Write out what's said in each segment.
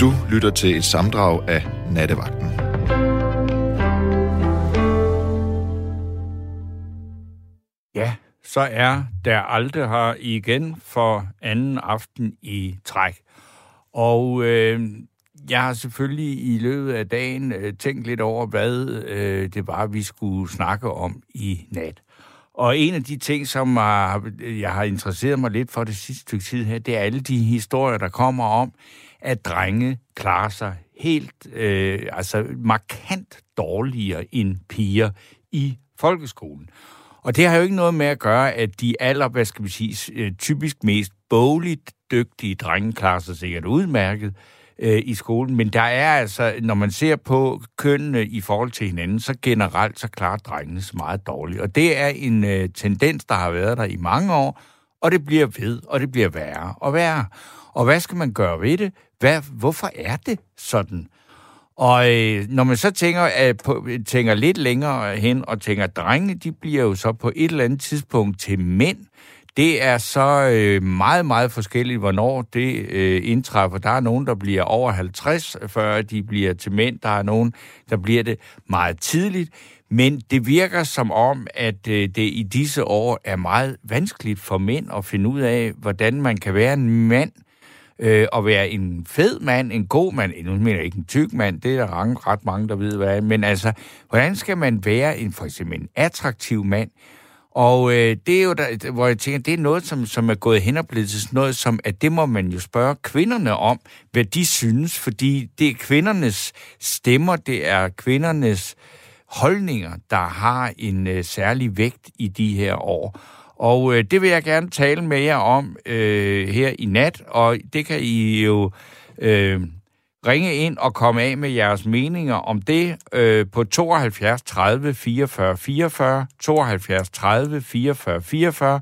Du lytter til et samdrag af Nattevagten. Ja, så er der aldrig her igen for anden aften i træk. Og øh, jeg har selvfølgelig i løbet af dagen øh, tænkt lidt over, hvad øh, det var, vi skulle snakke om i nat. Og en af de ting, som har, jeg har interesseret mig lidt for det sidste stykke tid her, det er alle de historier, der kommer om, at drenge klarer sig helt, øh, altså markant dårligere end piger i folkeskolen. Og det har jo ikke noget med at gøre, at de aller, hvad skal vi sige, øh, typisk mest bogligt dygtige drenge klarer sig sikkert udmærket øh, i skolen. Men der er altså, når man ser på kønnene i forhold til hinanden, så generelt så klarer drengene sig meget dårligt. Og det er en øh, tendens, der har været der i mange år, og det bliver ved, og det bliver værre og værre. Og hvad skal man gøre ved det? Hvad, hvorfor er det sådan? Og øh, når man så tænker, øh, på, tænker lidt længere hen og tænker, at drenge, de bliver jo så på et eller andet tidspunkt til mænd, det er så øh, meget, meget forskelligt, hvornår det øh, indtræffer. Der er nogen, der bliver over 50, før de bliver til mænd. Der er nogen, der bliver det meget tidligt. Men det virker som om, at øh, det i disse år er meget vanskeligt for mænd at finde ud af, hvordan man kan være en mand, øh, at være en fed mand, en god mand, nu mener jeg ikke en tyk mand, det er der ret mange, der ved, hvad er, men altså, hvordan skal man være en, for eksempel en attraktiv mand, og øh, det er jo der, hvor jeg tænker, det er noget, som, som er gået hen og blevet til sådan noget, som at det må man jo spørge kvinderne om, hvad de synes, fordi det er kvindernes stemmer, det er kvindernes holdninger, der har en øh, særlig vægt i de her år. Og øh, det vil jeg gerne tale med jer om øh, her i nat, og det kan I jo øh, ringe ind og komme af med jeres meninger om det øh, på 72 30 44 44, 72 30 44 44,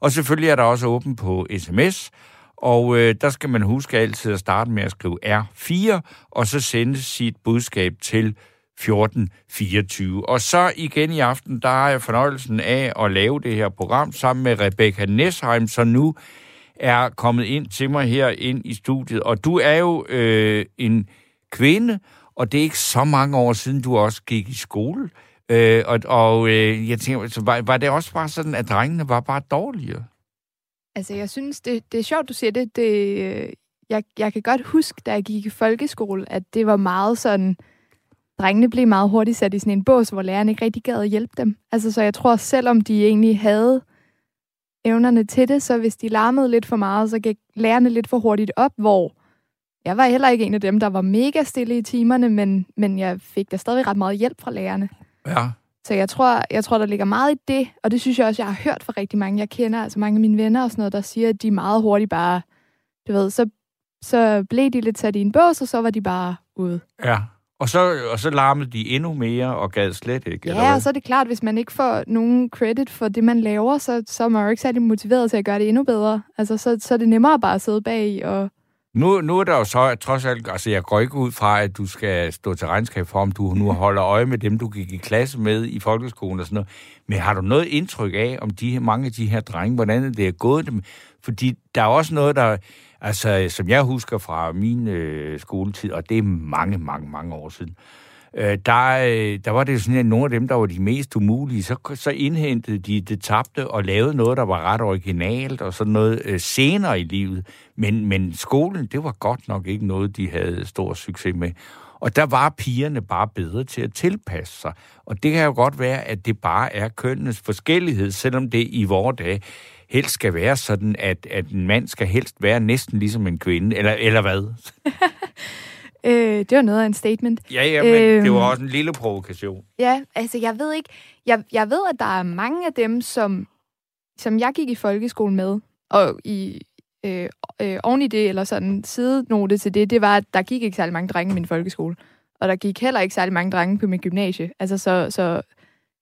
og selvfølgelig er der også åben på sms, og øh, der skal man huske altid at starte med at skrive R4, og så sende sit budskab til 1424. Og så igen i aften, der har jeg fornøjelsen af at lave det her program sammen med Rebecca Nesheim, som nu er kommet ind til mig her ind i studiet. Og du er jo øh, en kvinde, og det er ikke så mange år siden, du også gik i skole. Øh, og og øh, jeg tænker, så var, var det også bare sådan, at drengene var bare dårligere? Altså, jeg synes, det, det er sjovt, du siger det. det øh, jeg, jeg kan godt huske, da jeg gik i folkeskole, at det var meget sådan drengene blev meget hurtigt sat i sådan en bås, hvor lærerne ikke rigtig gad at hjælpe dem. Altså, så jeg tror, selvom de egentlig havde evnerne til det, så hvis de larmede lidt for meget, så gik lærerne lidt for hurtigt op, hvor jeg var heller ikke en af dem, der var mega stille i timerne, men, men jeg fik da stadig ret meget hjælp fra lærerne. Ja. Så jeg tror, jeg tror, der ligger meget i det, og det synes jeg også, jeg har hørt fra rigtig mange, jeg kender, altså mange af mine venner og sådan noget, der siger, at de meget hurtigt bare, du ved, så, så blev de lidt sat i en bås, og så var de bare ude. Ja. Og så, og så larmede de endnu mere og gad slet ikke, Ja, og så er det klart, hvis man ikke får nogen credit for det, man laver, så, så er man jo ikke særlig motiveret til at gøre det endnu bedre. Altså, så, så er det nemmere bare at sidde bag og... Nu, nu er der jo så, trods alt, altså jeg går ikke ud fra, at du skal stå til regnskab for, om du nu holder øje med dem, du gik i klasse med i folkeskolen og sådan noget. Men har du noget indtryk af, om de mange af de her drenge, hvordan det er gået dem? Fordi der er også noget, der, altså som jeg husker fra min øh, skoletid, og det er mange, mange, mange år siden, øh, der, øh, der var det sådan, at nogle af dem, der var de mest umulige, så, så indhentede de det tabte og lavede noget, der var ret originalt og sådan noget øh, senere i livet. Men, men skolen, det var godt nok ikke noget, de havde stor succes med. Og der var pigerne bare bedre til at tilpasse sig. Og det kan jo godt være, at det bare er kønnenes forskellighed, selvom det i vores dage helst skal være sådan, at, at en mand skal helst være næsten ligesom en kvinde, eller, eller hvad? Øh, det var noget af en statement. Ja, ja, men øhm, det Øhm. var også en lille provokation. Ja, altså jeg ved ikke... Jeg, jeg ved, at der er mange af dem, som, som jeg gik i folkeskole med, og i øh, øh, oven i det, eller sådan sidenote til det, det var, at der gik ikke særlig mange drenge i min folkeskole. Og der gik heller ikke særlig mange drenge på mit gymnasie. Altså så, så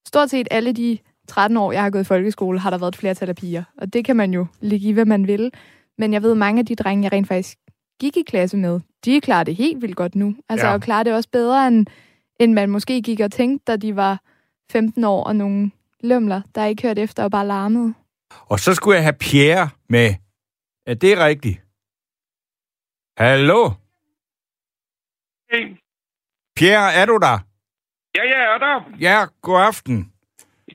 stort set alle de 13 år, jeg har gået i folkeskole, har der været et flertal af piger. Og det kan man jo ligge i, hvad man vil. Men jeg ved, mange af de drenge, jeg rent faktisk gik i klasse med, de klarer det helt vildt godt nu. Altså, Ja. og klarer det også bedre, end, end man måske gik og tænkte, da de var 15 år, og nogle lømler, der ikke hørte efter og bare larmede. Og så skulle jeg have Pierre med. Er det rigtigt? Hallo? Pierre, er du der? Ja, jeg er der. Ja, god aften.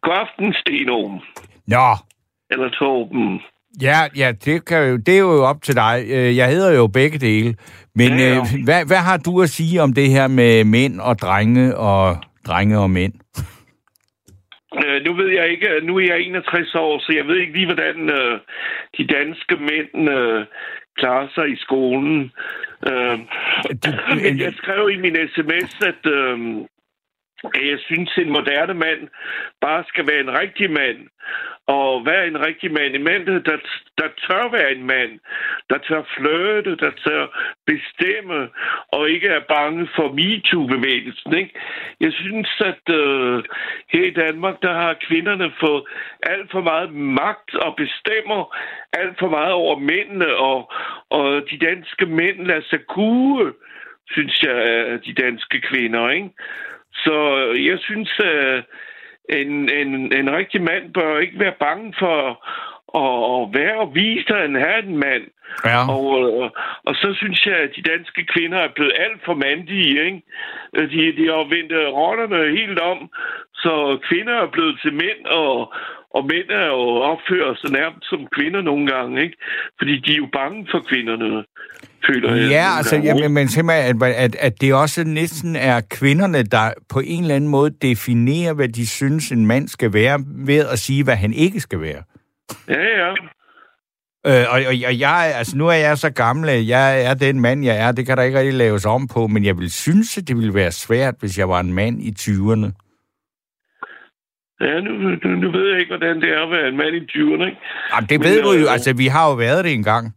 God aften, Steno. Nå, Eller Torben. ja, ja det, kan jo, det er jo op til dig. Øh, Jeg hedder jo begge dele. Men Ja, ja. øh, hvad, hvad har du at sige om det her med mænd og drenge og drenge og mænd? Øh, nu ved jeg ikke, nu er jeg 61 år, så jeg ved ikke lige, hvordan øh, de danske mænd øh, klarer sig i skolen. Øh, men jeg skrev i min sms, at, øh, at jeg synes, en moderne mand bare skal være en rigtig mand. Og være en rigtig mand. En mand, der, der tør være en mand. Der tør flirte, der tør bestemme, og ikke er bange for MeToo-bevægelsen. Ikke? Jeg synes, at øh, her i Danmark, der har kvinderne fået alt for meget magt og bestemmer alt for meget over mændene, og, og de danske mænd lader sig kue, synes jeg, de danske kvinder. Ikke? Så jeg synes, at en, en, en rigtig mand bør ikke være bange for at, at være og vise, at han er en mand. Ja. Og, øh, og så synes jeg, at de danske kvinder er blevet alt for mandige. Ikke? Øh, De, de har vendt øh, rollerne helt om, så kvinder er blevet til mænd, og, og mænd er jo opfører sig nærmest som kvinder nogle gange. Ikke? Fordi de er jo bange for kvinderne, føler jeg. Ja, altså, gange, ikke? men, men simpelthen, at, at, at det også næsten er kvinderne, der på en eller anden måde definerer, hvad de synes, en mand skal være, ved at sige, hvad han ikke skal være. Ja, ja. Øh, og, og, og jeg, altså, nu er jeg så gammel, at jeg er den mand, jeg er. Det kan der ikke rigtig laves om på, men jeg vil synes, at det ville være svært, hvis jeg var en mand i 20'erne. Ja, nu, nu, nu ved jeg ikke, hvordan det er at være en mand i 20'erne, ikke? Jamen, det Men, ved du jo. øh, Altså, vi har jo været det engang.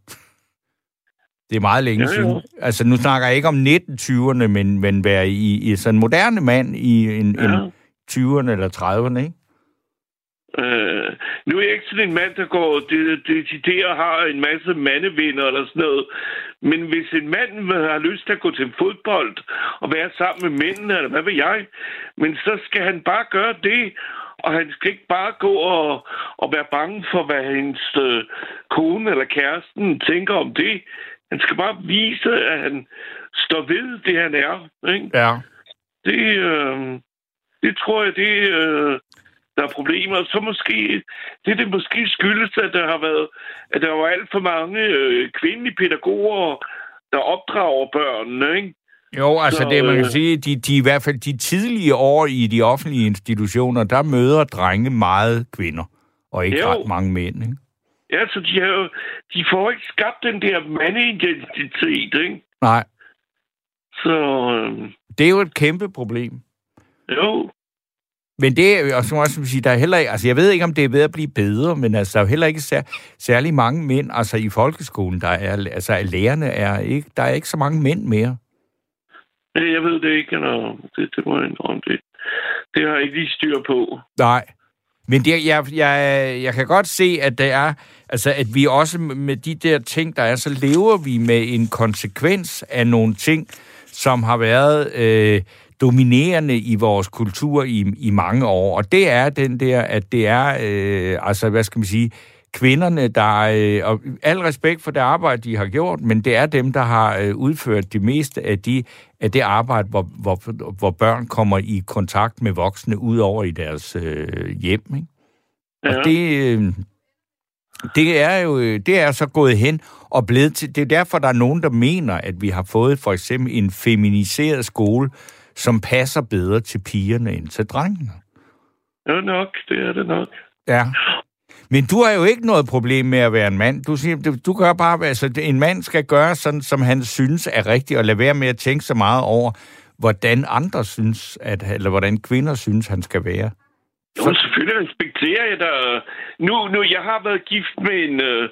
Det er meget længe Ja, siden. Altså, nu snakker jeg ikke om 1920'erne, men, men være i, i sådan en moderne mand i en, Ja. en 20'erne eller 30'erne, ikke? Øh, nu er jeg ikke sådan en mand, der går det, og har en masse mandevinder eller sådan noget. Men hvis en mand har lyst til at gå til fodbold og være sammen med mændene, eller hvad ved jeg, men så skal han bare gøre det, og han skal ikke bare gå og, og være bange for, hvad hans øh, kone eller kæresten tænker om det. Han skal bare vise, at han står ved det, han er. Ikke? Ja. Det, øh, det tror jeg, det øh, der er problemer. Så måske, det det måske skyldes, at der har været, at der var alt for mange øh, kvindelige pædagoger, der opdrager børnene, ikke? Jo, altså Så, det, man kan øh, sige, de, de, i hvert fald de tidlige år i de offentlige institutioner, der møder drenge meget kvinder, og ikke Jo. ret mange mænd, ikke? Ja, så de, har de får ikke skabt den der mandeidentitet, ikke? Nej, Så øh, det er jo et kæmpe problem. jo, Men det er må jeg også sige, der er heller ikke, altså jeg ved ikke, om det er ved at blive bedre, men altså der er jo heller ikke sær, særlig mange mænd, altså i folkeskolen, der er, altså lærerne er ikke, der er ikke så mange mænd mere øh, jeg ved det ikke, eller, det, det må jeg indrømme det. Det har jeg ikke lige styr på. Nej. Men det, jeg, jeg, jeg kan godt se, at det er, altså at vi også med de der ting, der er, så lever vi med en konsekvens af nogle ting, som har været øh, dominerende i vores kultur i, i mange år. Og det er den der, at det er, øh, altså hvad skal man sige, kvinderne, der øh, og al respekt for det arbejde, de har gjort, men det er dem, der har øh, udført det meste af, de, af det arbejde, hvor, hvor, hvor børn kommer i kontakt med voksne, ud over i deres øh, hjem. Ikke? Ja. Og det, øh, det er jo øh, det er så gået hen og blevet til. Det er derfor, der er nogen, der mener, at vi har fået for eksempel en feminiseret skole, som passer bedre til pigerne end til drengene. Ja, nok. Det er det nok. Ja. Men du har jo ikke noget problem med at være en mand. Du, siger, du, du gør bare, altså en mand skal gøre sådan, som han synes er rigtigt, og lade være med at tænke så meget over, hvordan andre synes, at, eller hvordan kvinder synes, han skal være. Jo, selvfølgelig respekterer jeg dig. Nu, nu, jeg har været gift med en, øh,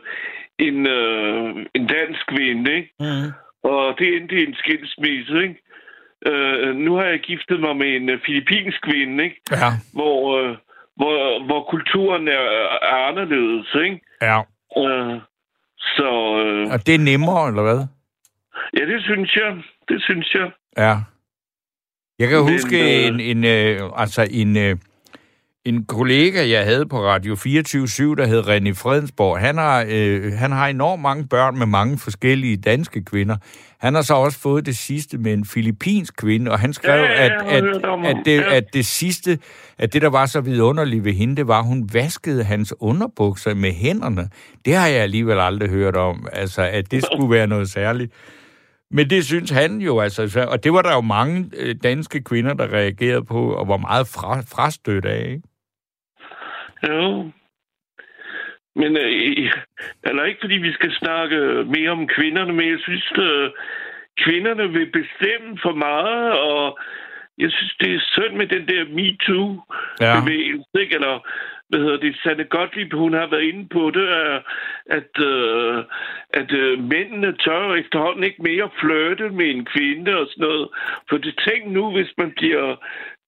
en, øh, en dansk kvinde, ikke? Mm. Og det endte i en skilsmisse, ikke? Øh, nu har jeg giftet mig med en øh, filippinsk kvinde, ikke? Ja, Hvor, øh, hvor, hvor kulturen er, er anderledes, ikke? ja. Øh, så øh, Og det er nemmere, eller hvad? ja, det synes jeg. Det synes jeg. Ja. Jeg kan Men, huske øh, en, en, øh, altså en, øh, en kollega, jeg havde på Radio 24 der hed René Fredensborg, han har, øh, han har enormt mange børn med mange forskellige danske kvinder. Han har så også fået det sidste med en filippinsk kvinde, og han skrev, Ja, ja, at, at, at, det, Ja. at det sidste, at det, der var så vidunderligt ved hende, det var, at hun vaskede hans underbukser med hænderne. Det har jeg alligevel aldrig hørt om, altså, at det skulle være noget særligt. Men det synes han jo, altså, så- og det var der jo mange øh, danske kvinder, der reagerede på, og var meget fra, frastødt af, ikke? Jo. Men øh, eller ikke fordi vi skal snakke mere om kvinderne, men jeg synes, øh, kvinderne vil bestemme for meget, og jeg synes, det er synd med den der MeToo-bevægelse, ikke? Eller, hvad hedder det, Sanne Gottlieb, hun har været inde på det, er, at, øh, at øh, mændene tør efterhånden ikke mere flirte med en kvinde og sådan noget. For det tænk nu, hvis man bliver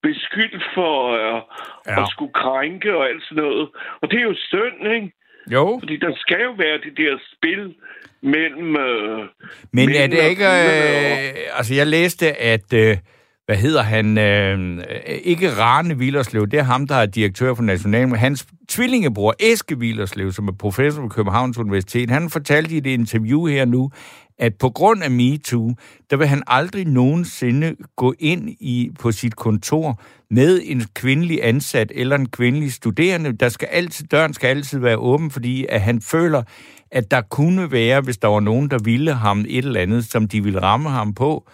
beskyldt for øh, Ja. at skulle krænke og alt sådan noget. Og det er jo synd, ikke? Jo, Fordi der skal jo være det der spil mellem... Øh, men er det ikke... og- Øh, altså, jeg læste, at... Øh, hvad hedder han? Øh, ikke Rane Villerslev, det er ham, der er direktør for National. Hans tvillingebror, Eske Villerslev, som er professor på Københavns Universitet, han fortalte i et interview her nu, at på grund af MeToo, der vil han aldrig nogensinde gå ind i på sit kontor med en kvindelig ansat eller en kvindelig studerende. Der skal altid, døren skal altid være åben, fordi at han føler, at der kunne være, hvis der var nogen, der ville ham et eller andet, som de ville ramme ham på,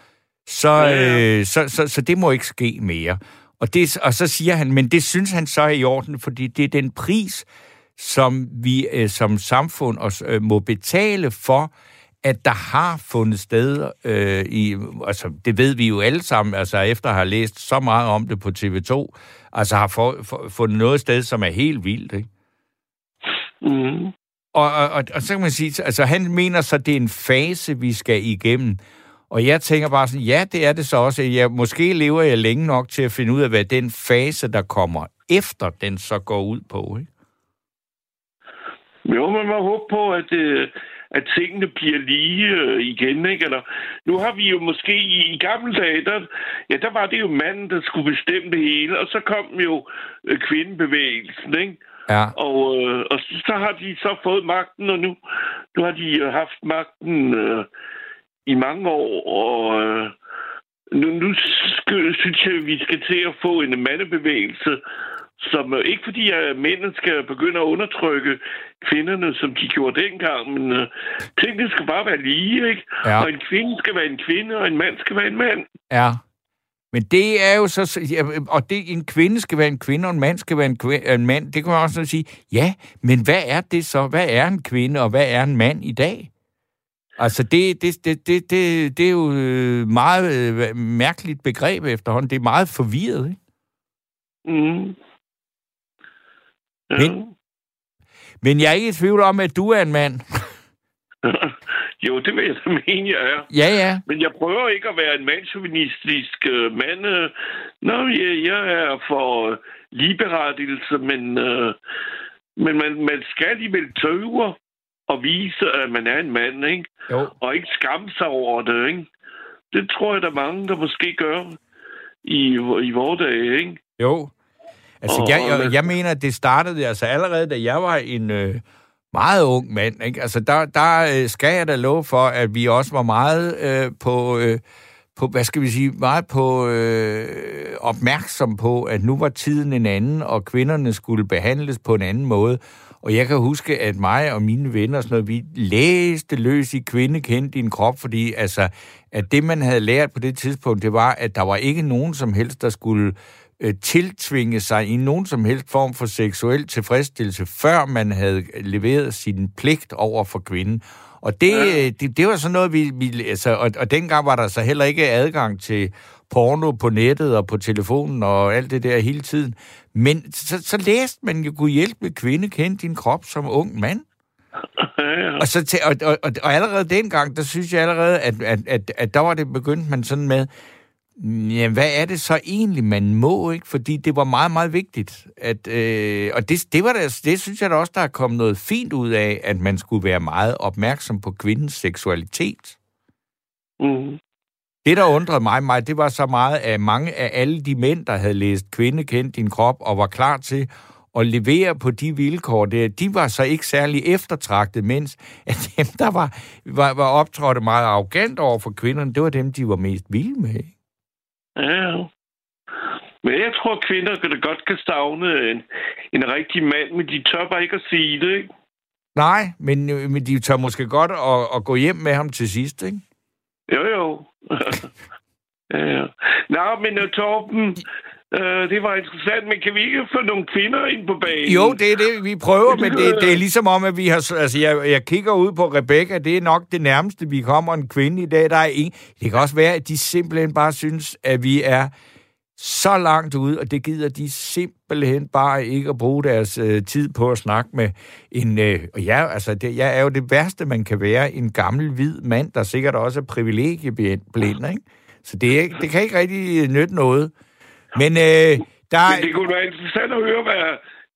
så, Ja, øh, så, så, så det må ikke ske mere. Og, det, og så siger han, men det synes han så er i orden, fordi det er den pris, som vi øh, som samfund også, øh, må betale for, at der har fundet sted øh, i, altså det ved vi jo alle sammen, altså efter at have læst så meget om det på TV2, altså har for, for, fundet noget sted, som er helt vildt, ikke? mm. Og, og, og, og så kan man sige, altså han mener så, det er en fase, vi skal igennem. Og jeg tænker bare sådan, ja, det er det så også. Jeg, måske lever jeg længe nok til at finde ud af, hvad den fase, der kommer efter, den så går ud på. Ikke? Jo, man må håbe på, at, øh, at tingene bliver lige øh, igen, ikke? Eller, nu har vi jo måske i, i gamle dage, der, ja, der var det jo manden, der skulle bestemme det hele, og så kom jo øh, kvindebevægelsen, ikke? Ja. Og, øh, og så, så har de så fået magten, og nu, nu har de øh, haft magten øh, i mange år, og øh, nu, nu skal, synes jeg, at vi skal til at få en mandebevægelse, som øh, ikke fordi at mændene skal begynde at undertrykke kvinderne, som de gjorde dengang, men øh, tingene skal bare være lige, ikke? Ja. Og en kvinde skal være en kvinde, og en mand skal være en mand. Ja. Men det er jo så... ja, Og det, en kvinde skal være en kvinde, og en mand skal være en, kvi- en mand. Det kan man også sige, ja, men hvad er det så? Hvad er en kvinde, og hvad er en mand i dag? Altså, det, det, det, det, det, det er jo øh, meget øh, mærkeligt begreb efterhånden. Det er meget forvirret, ikke? Mm. Ja. Men- Men jeg er ikke i tvivl om, at du er en mand. jo, det vil jeg da mene, jeg er. Ja, ja. Men jeg prøver ikke at være en mandsjuvenistisk øh, mand. Øh, Nå, jeg, jeg er for øh, ligeberettigelse, men, øh, men man, man skal alligevel tøve og vise, at man er en mand, ikke? Jo. Og ikke skamme sig over det, ikke? Det tror jeg, der er mange, der måske gør i, i vores dage, ikke? Jo. Altså, jeg, jeg, jeg mener, at det startede altså allerede, da jeg var en øh, meget ung mand. Ikke? Altså, der, der øh, skal jeg da love for, at vi også var meget øh, på... Øh, på, hvad skal vi sige, meget på øh, opmærksom på, at nu var tiden en anden, og kvinderne skulle behandles på en anden måde. Og jeg kan huske, at mig og mine venner sådan noget, vi læste løs i kvinde kendt din krop, fordi altså, at det, man havde lært på det tidspunkt, det var, at der var ikke nogen som helst, der skulle øh, tiltvinge sig i nogen som helst form for seksuel tilfredsstillelse, før man havde leveret sin pligt over for kvinden. Og det, ja. det, det var sådan noget, vi... vi altså, og, og dengang var der så heller ikke adgang til porno på nettet og på telefonen og alt det der hele tiden. Men så, så læste man jo, kunne hjælpe kvinde kende din krop som ung mand. Ja, ja. Og, så til, og, og, og, og allerede dengang, der synes jeg allerede, at, at, at, at der var det begyndt man sådan med, ja, hvad er det så egentlig, man må, ikke? Fordi det var meget, meget vigtigt. At, øh, og det, det, var der, det synes jeg da også, der er kommet noget fint ud af, at man skulle være meget opmærksom på kvindens seksualitet. Mm. Det, der undrede mig, mig, det var så meget, at mange af alle de mænd, der havde læst Kvinde kendt din krop og var klar til at levere på de vilkår, der, de var så ikke særlig eftertragtet, mens at dem, der var, var, var optrådte meget arrogant over for kvinderne, det var dem, de var mest vilde med. ikke? Ja. Men jeg tror, kvinder kan da godt kan savne en, en rigtig mand, men de tør bare ikke at sige det, ikke? Nej, men, øh, men de tør måske godt at, at gå hjem med ham til sidst, ikke? Jo, jo. ja, ja. Nå, men uh, Torben, uh, det var interessant, men kan vi ikke få nogle kvinder ind på banen? Jo, det er det, vi prøver, men det, det er ligesom om, at vi har... Altså, jeg, jeg kigger ud på Rebecca, det er nok det nærmeste, vi kommer en kvinde i dag. Der er ingen... Det kan også være, at de simpelthen bare synes, at vi er så langt ude, og det gider de simpelthen bare ikke at bruge deres øh, tid på at snakke med en... Øh, og ja, altså, det, jeg er jo det værste, man kan være, en gammel hvid mand, der sikkert også er privilegieblind, ikke? Så det, er, det kan ikke rigtig nytte noget. Men øh, der Men det kunne være interessant at høre, hvad,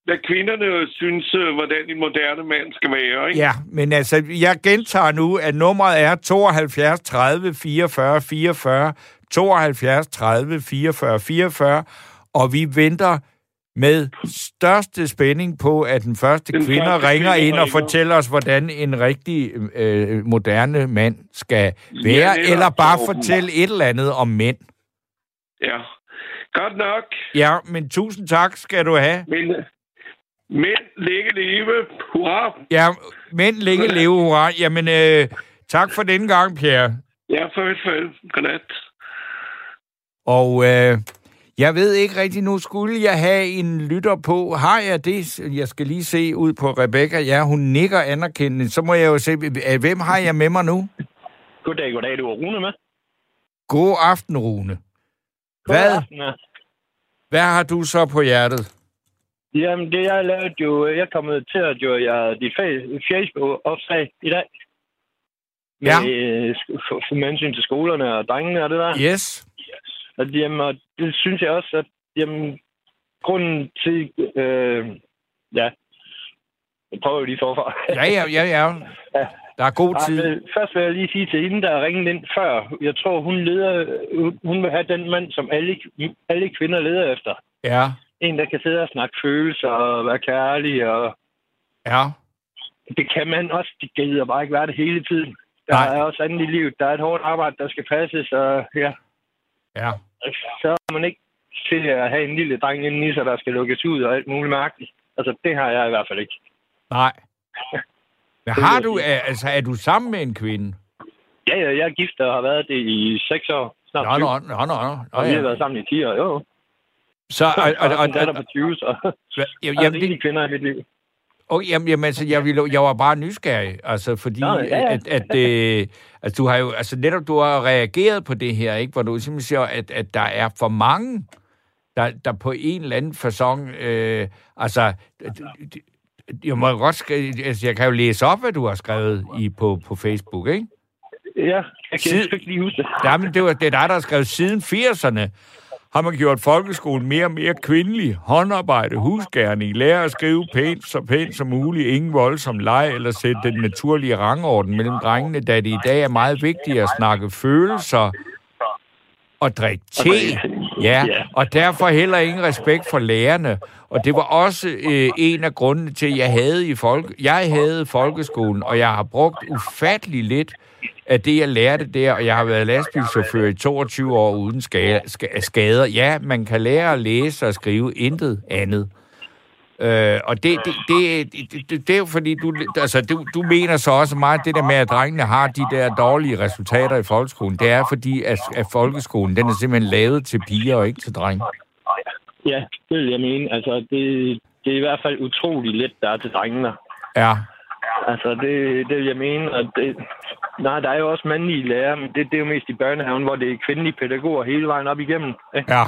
hvad kvinderne synes, øh, hvordan en moderne mand skal være, ikke? Ja, men altså, jeg gentager nu, at nummeret er 72 30 44 44, 72 30 44 44, og vi venter med største spænding på, at den første Den kvinde første ringer kvinde ind og ringer. fortæller os, hvordan en rigtig øh, moderne mand skal være, netop, eller bare fortælle et eller andet om mænd. Ja. Godt nok. Ja, men tusind tak skal du have. Men, men længe leve. Hurra. Ja, mænd længe leve, hurra. Jamen, øh, tak for denne gang, Pierre. Ja, farvel, farvel. Godnat. Og øh, jeg ved ikke rigtig nu, skulle jeg have en lytter på? Har jeg det? Jeg skal lige se ud på Rebecca. Ja, hun nikker anerkendende. Så må jeg jo se, øh, hvem har jeg med mig nu? Goddag, goddag. Du er Rune med. God aften, Rune. Hvad, aften, ja. hvad har du så på hjertet? Jamen, det jeg lavede jo... Jeg kommet til at jo jeg dit fa- Facebook-opslag i dag. Med, Ja. øh, sk- for, for med hensyn til skolerne og drengene og det der. Yes. Og, jamen, og det synes jeg også, at jamen, grunden til... Øh, ja, jeg prøver lige forfra. Ja, ja, ja, ja. Der er god tid. men Først vil jeg lige sige til hende, der ringede ind før. Jeg tror, hun leder, hun vil have den mand, som alle, alle kvinder leder efter. Ja, En, der kan sidde og snakke følelser og være kærlig. Og ja. det kan man også. Det gider bare ikke være det hele tiden. Der Nej. er også andet i livet. Der er et hårdt arbejde, der skal passes. Og ja, Ja. så er man ikke til at have en lille dreng inden i sig, der skal lukkes ud og alt muligt mærkeligt. Altså, det har jeg i hvert fald ikke. Nej. Men har vil du, er- altså, er du sammen med en kvinde? Ja, ja, jeg er gift og har været det i seks år. Snart Nå, 20. nå, nå, nå, nå. Og vi har været sammen i 10 år. Jo, Så, og, og, og, og, og, på 20, så og, jeg jamen, er det, kvinder i mit liv. Oh, jamen, jamen altså, jeg, ville, jeg var bare nysgerrig, altså, fordi Nå, ja, ja. at, at øh, altså, du har jo, altså, netop du har reageret på det her, ikke? Hvor du simpelthen siger, at, at der er for mange, der, der på en eller anden façon, øh, altså, jeg må godt skrive, altså, jeg kan jo læse op, hvad du har skrevet i, på, på Facebook, ikke? Ja, jeg kan ikke lige huske det. Men det, var, det er dig, der har skrevet siden 80'erne har man gjort folkeskolen mere og mere kvindelig. Håndarbejde, husgærning, lære at skrive pænt, så pænt som muligt, ingen voldsom leg eller sætte den naturlige rangorden mellem drengene, da det i dag er meget vigtigt at snakke følelser og drikke te. Ja, Ja. og derfor heller ingen respekt for lærerne. Og det var også øh, en af grundene til, at jeg havde i folk, jeg havde folkeskolen, og jeg har brugt ufattelig lidt af det, jeg lærte der, og jeg har været lastbilchauffør i 22 år uden ska- ska- skader. Ja, man kan lære at læse og skrive intet andet. Øh, og det, det, det, det, det, det er jo fordi, du, altså, du, du mener så også meget, det der med, at drengene har de der dårlige resultater i folkeskolen. Det er fordi, at, at folkeskolen den er simpelthen lavet til piger og ikke til drenge. Ja, det vil jeg mene. Altså, det, det er i hvert fald utrolig let, der er til drengene. Ja, Altså, det, det vil jeg mene. Og det, nej, der er jo også mandlige lærere, men det, det er jo mest i børnehaven, hvor det er kvindelige pædagoger hele vejen op igennem. Ikke? ja,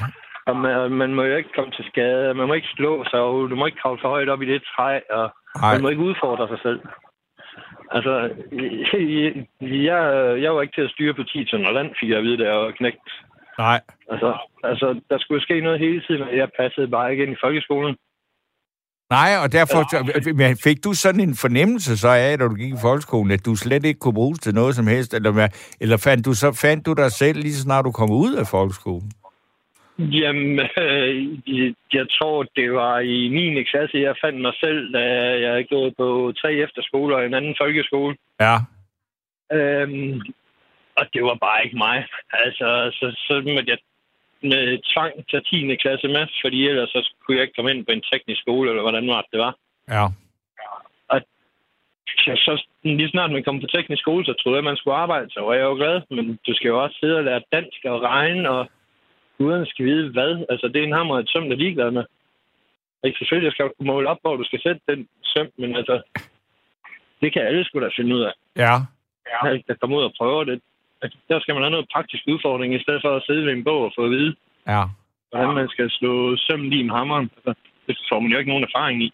Og man, man må jo ikke komme til skade, man må ikke slå sig, og du må ikke kravle for højt op i det træ, og Nej. man må ikke udfordre sig selv. Altså, jeg, jeg var ikke til at styre på 10 tønder land, fik jeg at vide, da jeg var knægt. nej. Altså, altså, der skulle ske noget hele tiden, og jeg passede bare ikke ind i folkeskolen. Nej, og derfor men fik du sådan en fornemmelse så af, da du gik i folkeskolen, at du slet ikke kunne bruges til noget som helst, eller, eller fandt du så fandt du dig selv lige så snart du kom ud af folkeskolen? Jamen, øh, jeg- tror, det var i 9. klasse, jeg fandt mig selv, da jeg havde gået på tre efterskoler og en anden folkeskole. Ja. Øhm, og det var bare ikke mig. Altså, så, så måtte jeg med tvang tage 10. klasse med, fordi ellers så kunne jeg ikke komme ind på en teknisk skole, eller hvordan var det, det var. Ja. Så, så lige snart man kom på teknisk skole, så troede jeg, man skulle arbejde, så var jeg jo glad. Men du skal jo også sidde og lære dansk og regne, og uden skal vide hvad. Altså, det er en hammer, et søm, der er ligeglad med. Ikke selvfølgelig skal du kunne måle op, hvor du skal sætte den søm, men altså, det kan alle sgu da finde ud af. Ja. Ja. Der kommer ud og prøver det. Altså, Der skal man have noget praktisk udfordring, i stedet for at sidde ved en bog og få at vide, Ja. hvordan man skal slå sømmen i med hammeren. Altså, det får man jo ikke nogen erfaring i.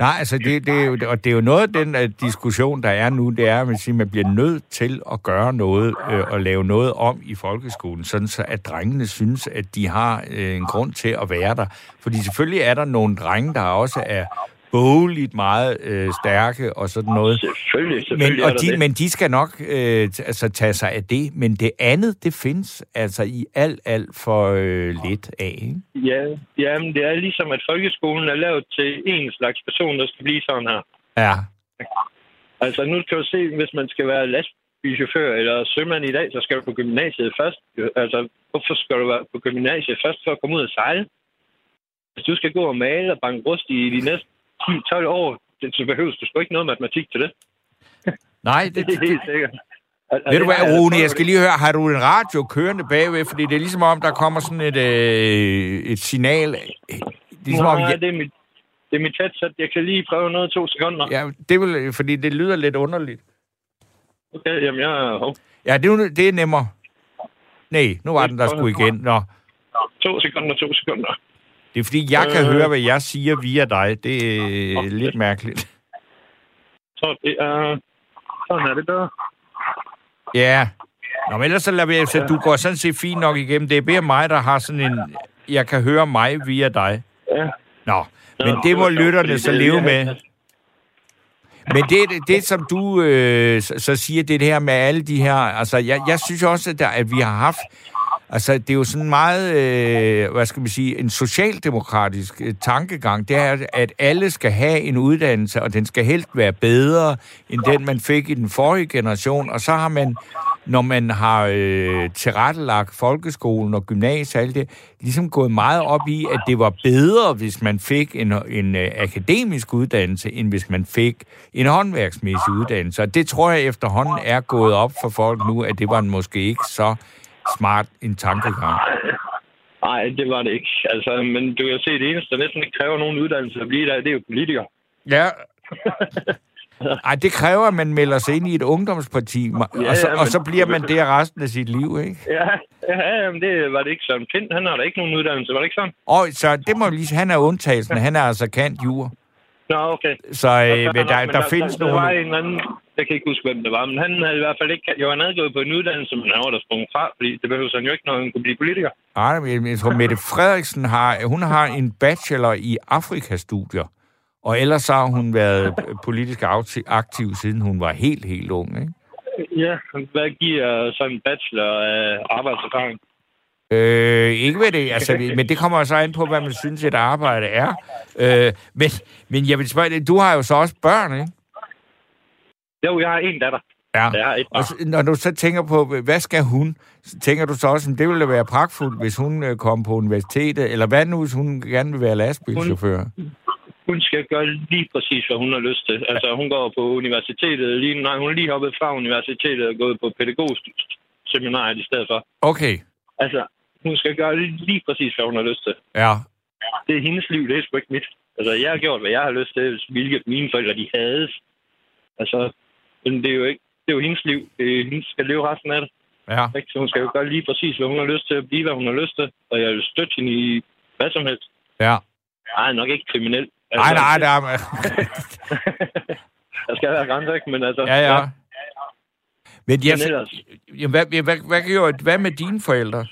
Nej, altså det, det, er jo, og det er jo noget af den uh, diskussion, der er nu, det er, at man, siger, man bliver nødt til at gøre noget øh, og lave noget om i folkeskolen, sådan så at drengene synes, at de har øh, en grund til at være der. Fordi selvfølgelig er der nogle drenge, der også er bogligt meget øh, stærke og sådan noget. Selvfølgelig, selvfølgelig Men, og de, det. men de skal nok øh, altså, tage sig af det. Men det andet, det findes altså i alt, alt for øh, lidt af. Ikke? Ja, ja, men det er ligesom, at folkeskolen er lavet til en slags person, der skal blive sådan her. Ja, Altså, nu kan du se, hvis man skal være lastbilchauffør eller sømand i dag, så skal du på gymnasiet først. Altså, hvorfor skal du være på gymnasiet først for at komme ud og sejle? Hvis du skal gå og male og banke rust i de næste 10-12 år, det- så behøver du sgu ikke noget matematik til det. nej, det, Det er helt sikkert. Og Ved du det hvad, jeg Rune, jeg skal lige høre, har du en radio kørende bagved? Fordi det er ligesom om, der kommer sådan et, øh, et signal. Ligesom om, Nej, ja, det er mit, det er mit headset. Jeg kan lige prøve noget to sekunder. ja, det vil, fordi det lyder lidt underligt. Okay, jamen jeg er... Ja, det, er det er nemmere. Nej, nu var den der skulle igen. Nå, To sekunder, to sekunder. Det er fordi, jeg kan Øh. høre, hvad jeg siger via dig. Det er lidt mærkeligt. Så det er... Sådan er det bedre. Ja. Nå, men ellers så lader vi, så du går sådan set fint nok igennem. Det er mere mig, der har sådan en... Jeg kan høre mig via dig. Ja. Nå, men det må lytterne så leve med. Men det, det, som du øh, så, siger, det, er det her med alle de her... Altså, jeg, jeg synes også, at, der, at vi har haft... Altså, det er jo sådan meget, øh, hvad skal man sige, en socialdemokratisk øh, tankegang. Det er, at alle skal have en uddannelse, og den skal helt være bedre, end den, man fik i den forrige generation. Og så har man, når man har øh, tilrettelagt folkeskolen og gymnasiet og alt det, ligesom gået meget op i, at det var bedre, hvis man fik en, en øh, akademisk uddannelse, end hvis man fik en håndværksmæssig uddannelse. Og det tror jeg efterhånden er gået op for folk nu, at det var måske ikke så smart en tankegang. Nej, det var det ikke. Altså, men du kan se, det eneste, der næsten ikke kræver nogen uddannelse at blive der, det er jo politikere. Ja. Ej, det kræver, at man melder sig ind i et ungdomsparti, Ja, og, så, ja, og så bliver man der resten af sit liv, ikke? Ja, ja jamen det var det ikke sådan. Pind, han har da ikke nogen uddannelse, var det ikke sådan? Og så det må lige han er undtagelsen. Han er altså kant jur. Nå, okay. Så øh, men der, Men der findes der, der, var nogle... en anden, jeg kan ikke huske, hvem det var, men han havde i hvert fald ikke... Jo, han havde gået på en uddannelse, men han var der sprunget fra, fordi det behøver han jo ikke, når han kunne blive politiker. Ej, men jeg tror, Mette Frederiksen har, hun har en bachelor i Afrikastudier. Og ellers så har hun været politisk aktiv, siden hun var helt, helt ung, ikke? Ja, hvad giver sådan en bachelor af arbejdserfaring? Øh, ikke ved det, altså, men det kommer så an på, hvad man synes, et arbejde er. Øh, men, men jeg vil spørge du har jo så også børn, ikke? Jo, jeg har en datter. Ja. Et Og så, når du så tænker på, hvad skal hun, så tænker du så også, at det ville være pragtfuldt, hvis hun øh, kom på universitetet, eller hvad nu, hvis hun gerne vil være lastbilchauffør? Hun skal gøre lige præcis, hvad hun har lyst til. Altså, hun går på universitetet lige... Nej, hun er lige hoppet fra universitetet og gået på pædagogisk seminariet i stedet for. Okay, Altså, hun skal gøre lige præcis, hvad hun har lyst til. ja. Det er hendes liv, det er sgu ikke mit. Altså, jeg har gjort, hvad jeg har lyst til, hvilket mine forældre, de havde. Altså, men det er jo ikke... Det er jo hendes liv. Det er, hendes skal leve resten af det. Ja? Så hun skal jo gøre lige præcis, hvad hun har lyst til at blive, hvad hun har lyst til. Og jeg vil støtte hende i hvad som helst. ja. Nej, nok ikke kriminel. Nej, nej, der er... Der skal være grænser, ikke? Men altså... Ja, ja. Men, jeg, Men ellers... jamen, hvad, hvad, hvad, gjorde, hvad med dine forældre?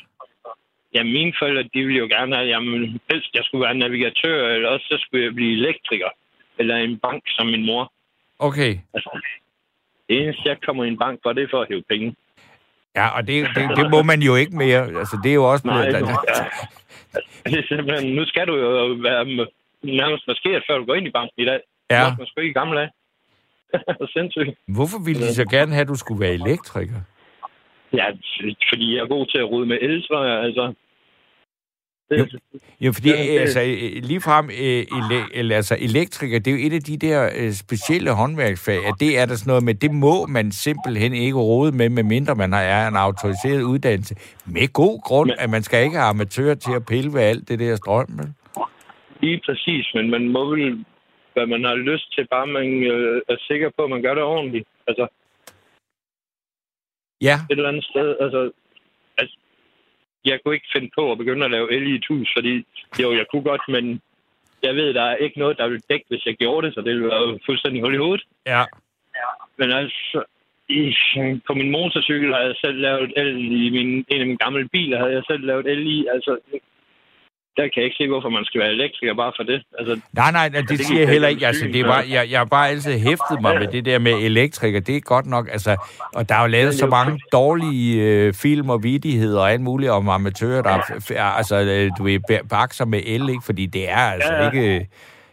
Ja, mine forældre, de ville jo gerne have, jamen, helst jeg skulle være navigatør, eller også så skulle jeg blive elektriker. Eller en bank som min mor. Okay. Altså, det eneste, jeg kommer i en bank for, det er for at hæve penge. Ja, og det, det, det må man jo ikke mere. Altså, det er jo også... Nej, nu, ja. det er simpelthen, nu skal du jo være nærmest maskeret, før du går ind i banken i dag. Ja. Det var man sgu ikke i gamle dage. Sindssygt. Hvorfor ville de så gerne have, at du skulle være elektriker? Ja, fordi jeg er god til at rode med el, tror jeg. Altså, det, Ja, fordi Ja, det- altså, ligefrem øh, ele, altså, elektriker, det er jo et af de der øh, specielle håndværksfag, at det er der sådan noget med, det må man simpelthen ikke rode med, medmindre man har er en autoriseret uddannelse. Med god grund, Men- at man skal ikke have amatører til at pille ved alt det der strøm. vel? lige præcis, men man må vel, hvad man har lyst til, bare man øh, er sikker på, at man gør det ordentligt. Altså, Ja, et eller andet sted. Altså, altså, jeg kunne ikke finde på at begynde at lave el i et hus, fordi jo, jeg kunne godt, men jeg ved, der er ikke noget, der vil dække, hvis jeg gjorde det, så det ville være fuldstændig hul i hovedet. ja. Men altså, i, på min motorcykel har jeg selv lavet el i min, en af mine gamle biler, havde jeg selv lavet el i. Altså, der kan jeg ikke se, hvorfor man skal være elektriker bare for det. Altså, Nej, nej, nej, det det siger jeg heller ikke. Altså, det bare, jeg, jeg har bare altid hæftet mig med det der med elektriker. Det er godt nok, altså... Og der er jo lavet så mange dårlige øh, film og vidigheder og alt muligt om amatører, der er, altså, øh, du ved, bakser med el, ikke? Fordi det er altså Ja, ja. ikke øh,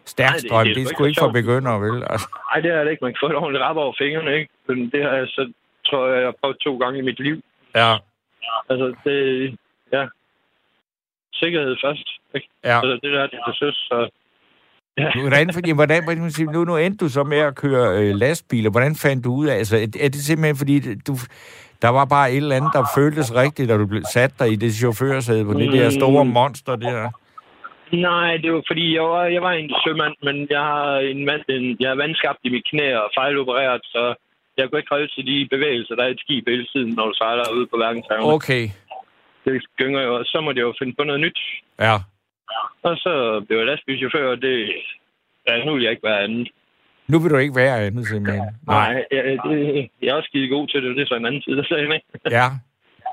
stærk Nej, det- strøm. det Det er sgu ikke for begyndere, vel? Altså, Ej, det er det ikke. Man kan få et ordentligt rap over fingrene, ikke? Men det har jeg så, tror jeg, jeg har prøvet to gange i mit liv. ja, Altså, det... Sikkerhed først, ikke? ja. Altså, det der er det til søs, så... Ja. Hvordan, fordi, hvordan, hvordan, sige, nu, nu endte du så med at køre øh, lastbiler. Hvordan fandt du ud af, altså, er, er det simpelthen fordi, du, der var bare et eller andet, der føltes rigtigt, da du blev sat dig i det chaufførsæde på det der store Mm. monster der? Nej, det var fordi, jeg var, jeg var en sømand, men jeg har, en, vand- en, jeg har vandskabt i mit knæ og fejlopereret, så jeg kunne ikke holde til de bevægelser, der er i et skib hele tiden, når du sejler ude på verdenshavene. Okay, Det gynger jo, og så må jeg jo finde på noget nyt. ja. Og så blev jeg lastbilchauffør, og det... Ja, nu vil jeg ikke være andet. Nu vil du ikke være andet, simpelthen. Nej, jeg, det, jeg er også skide god til det, det er så en anden side af sagen, ikke? Ja,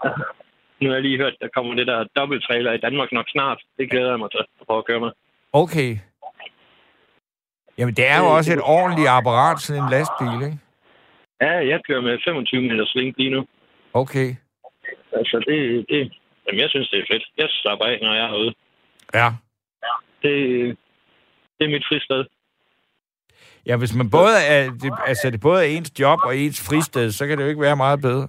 Nu har jeg lige hørt, der kommer det der dobbelttrailer i Danmark nok snart. Det glæder jeg mig til at prøve at køre med. okay. Jamen, det er jo også et ordentligt apparat, sådan en lastbil, ikke? Ja, jeg kører med 25 meter sving lige nu. Okay. Altså, det, det, jamen, jeg synes, det er fedt. Jeg slapper af, når jeg er ude. Ja. Det, det er mit fristed. Ja, hvis man både er, det, altså, det både er ens job og ens fristed, så kan det jo ikke være meget bedre.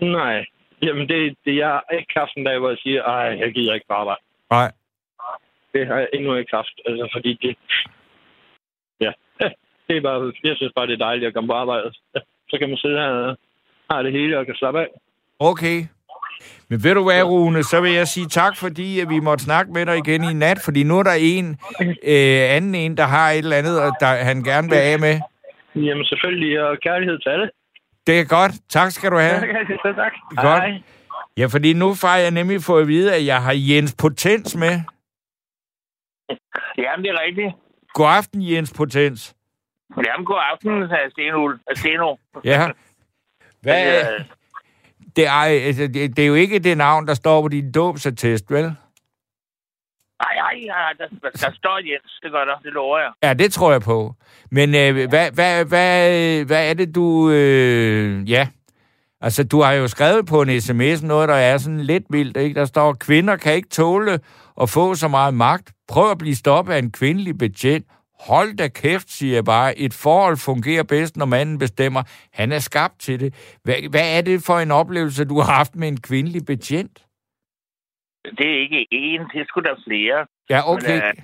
Nej, jamen, det, det jeg har ikke haft en dag, hvor jeg siger, ej, jeg gider ikke bare arbejde. Nej. Det har jeg endnu ikke haft. Altså, fordi det... Ja, det er bare... Jeg synes bare, det er dejligt at komme på arbejde. Så kan man sidde her og har det hele og kan slappe af. Okay. Men ved du hvad, Rune, så vil jeg sige tak, fordi at vi måtte snakke med dig igen i nat, fordi nu er der en øh, anden en, der har et eller andet, og der, han gerne vil af med. Jamen, selvfølgelig, og kærlighed til alle. Det er godt. Tak skal du have. så tak. Godt. Hej. Ja, fordi nu har jeg nemlig fået at vide, at jeg har Jens Potens med. Jamen, det er rigtigt. God aften, Jens Potens. Jamen, god aften, Stenul. Steno. Ja. Hvad, Øh, det, er, altså, det, det er jo ikke det navn, der står på din dåbsattest, vel? Nej, nej, nej, der, der står Jens. Det gør der, det lover jeg. Ja, det tror jeg på. Men øh, hvad, hvad, hvad, hvad er det, du... Øh, ja, altså du har jo skrevet på en sms noget, der er sådan lidt vildt, ikke? Der står, kvinder kan ikke tåle at få så meget magt. Prøv at blive stoppet af en kvindelig betjent. Hold da kæft, siger jeg bare. Et forhold fungerer bedst, når manden bestemmer. Han er skabt til det. Hvad, hvad er det for en oplevelse, du har haft med en kvindelig betjent? Det er ikke én, det er sgu da flere. Ja, okay. Men, øh,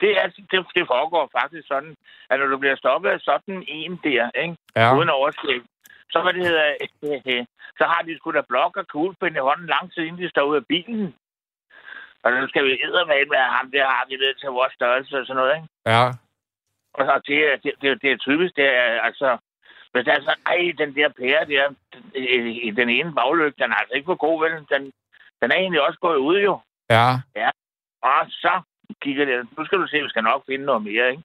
Det, er, det, det foregår faktisk sådan, at når du bliver stoppet af sådan en der, ikke? Ja, uden overskæg, så, hvad det hedder, så har de sgu da blok og kuglepind i hånden lang tid, inden de står ud af bilen. Og nu skal vi eddermame med ham, der har vi ved til vores størrelse og sådan noget, ikke? ja. Og så det, det, det, det er typisk, det er altså... Hvis der er sådan, ej, den der pære der, den, i den ene baglygte, den er altså ikke for god, vel? Den, den er egentlig også gået ud, jo. Ja, Og så kigger det, nu skal du se, vi skal nok finde noget mere, ikke?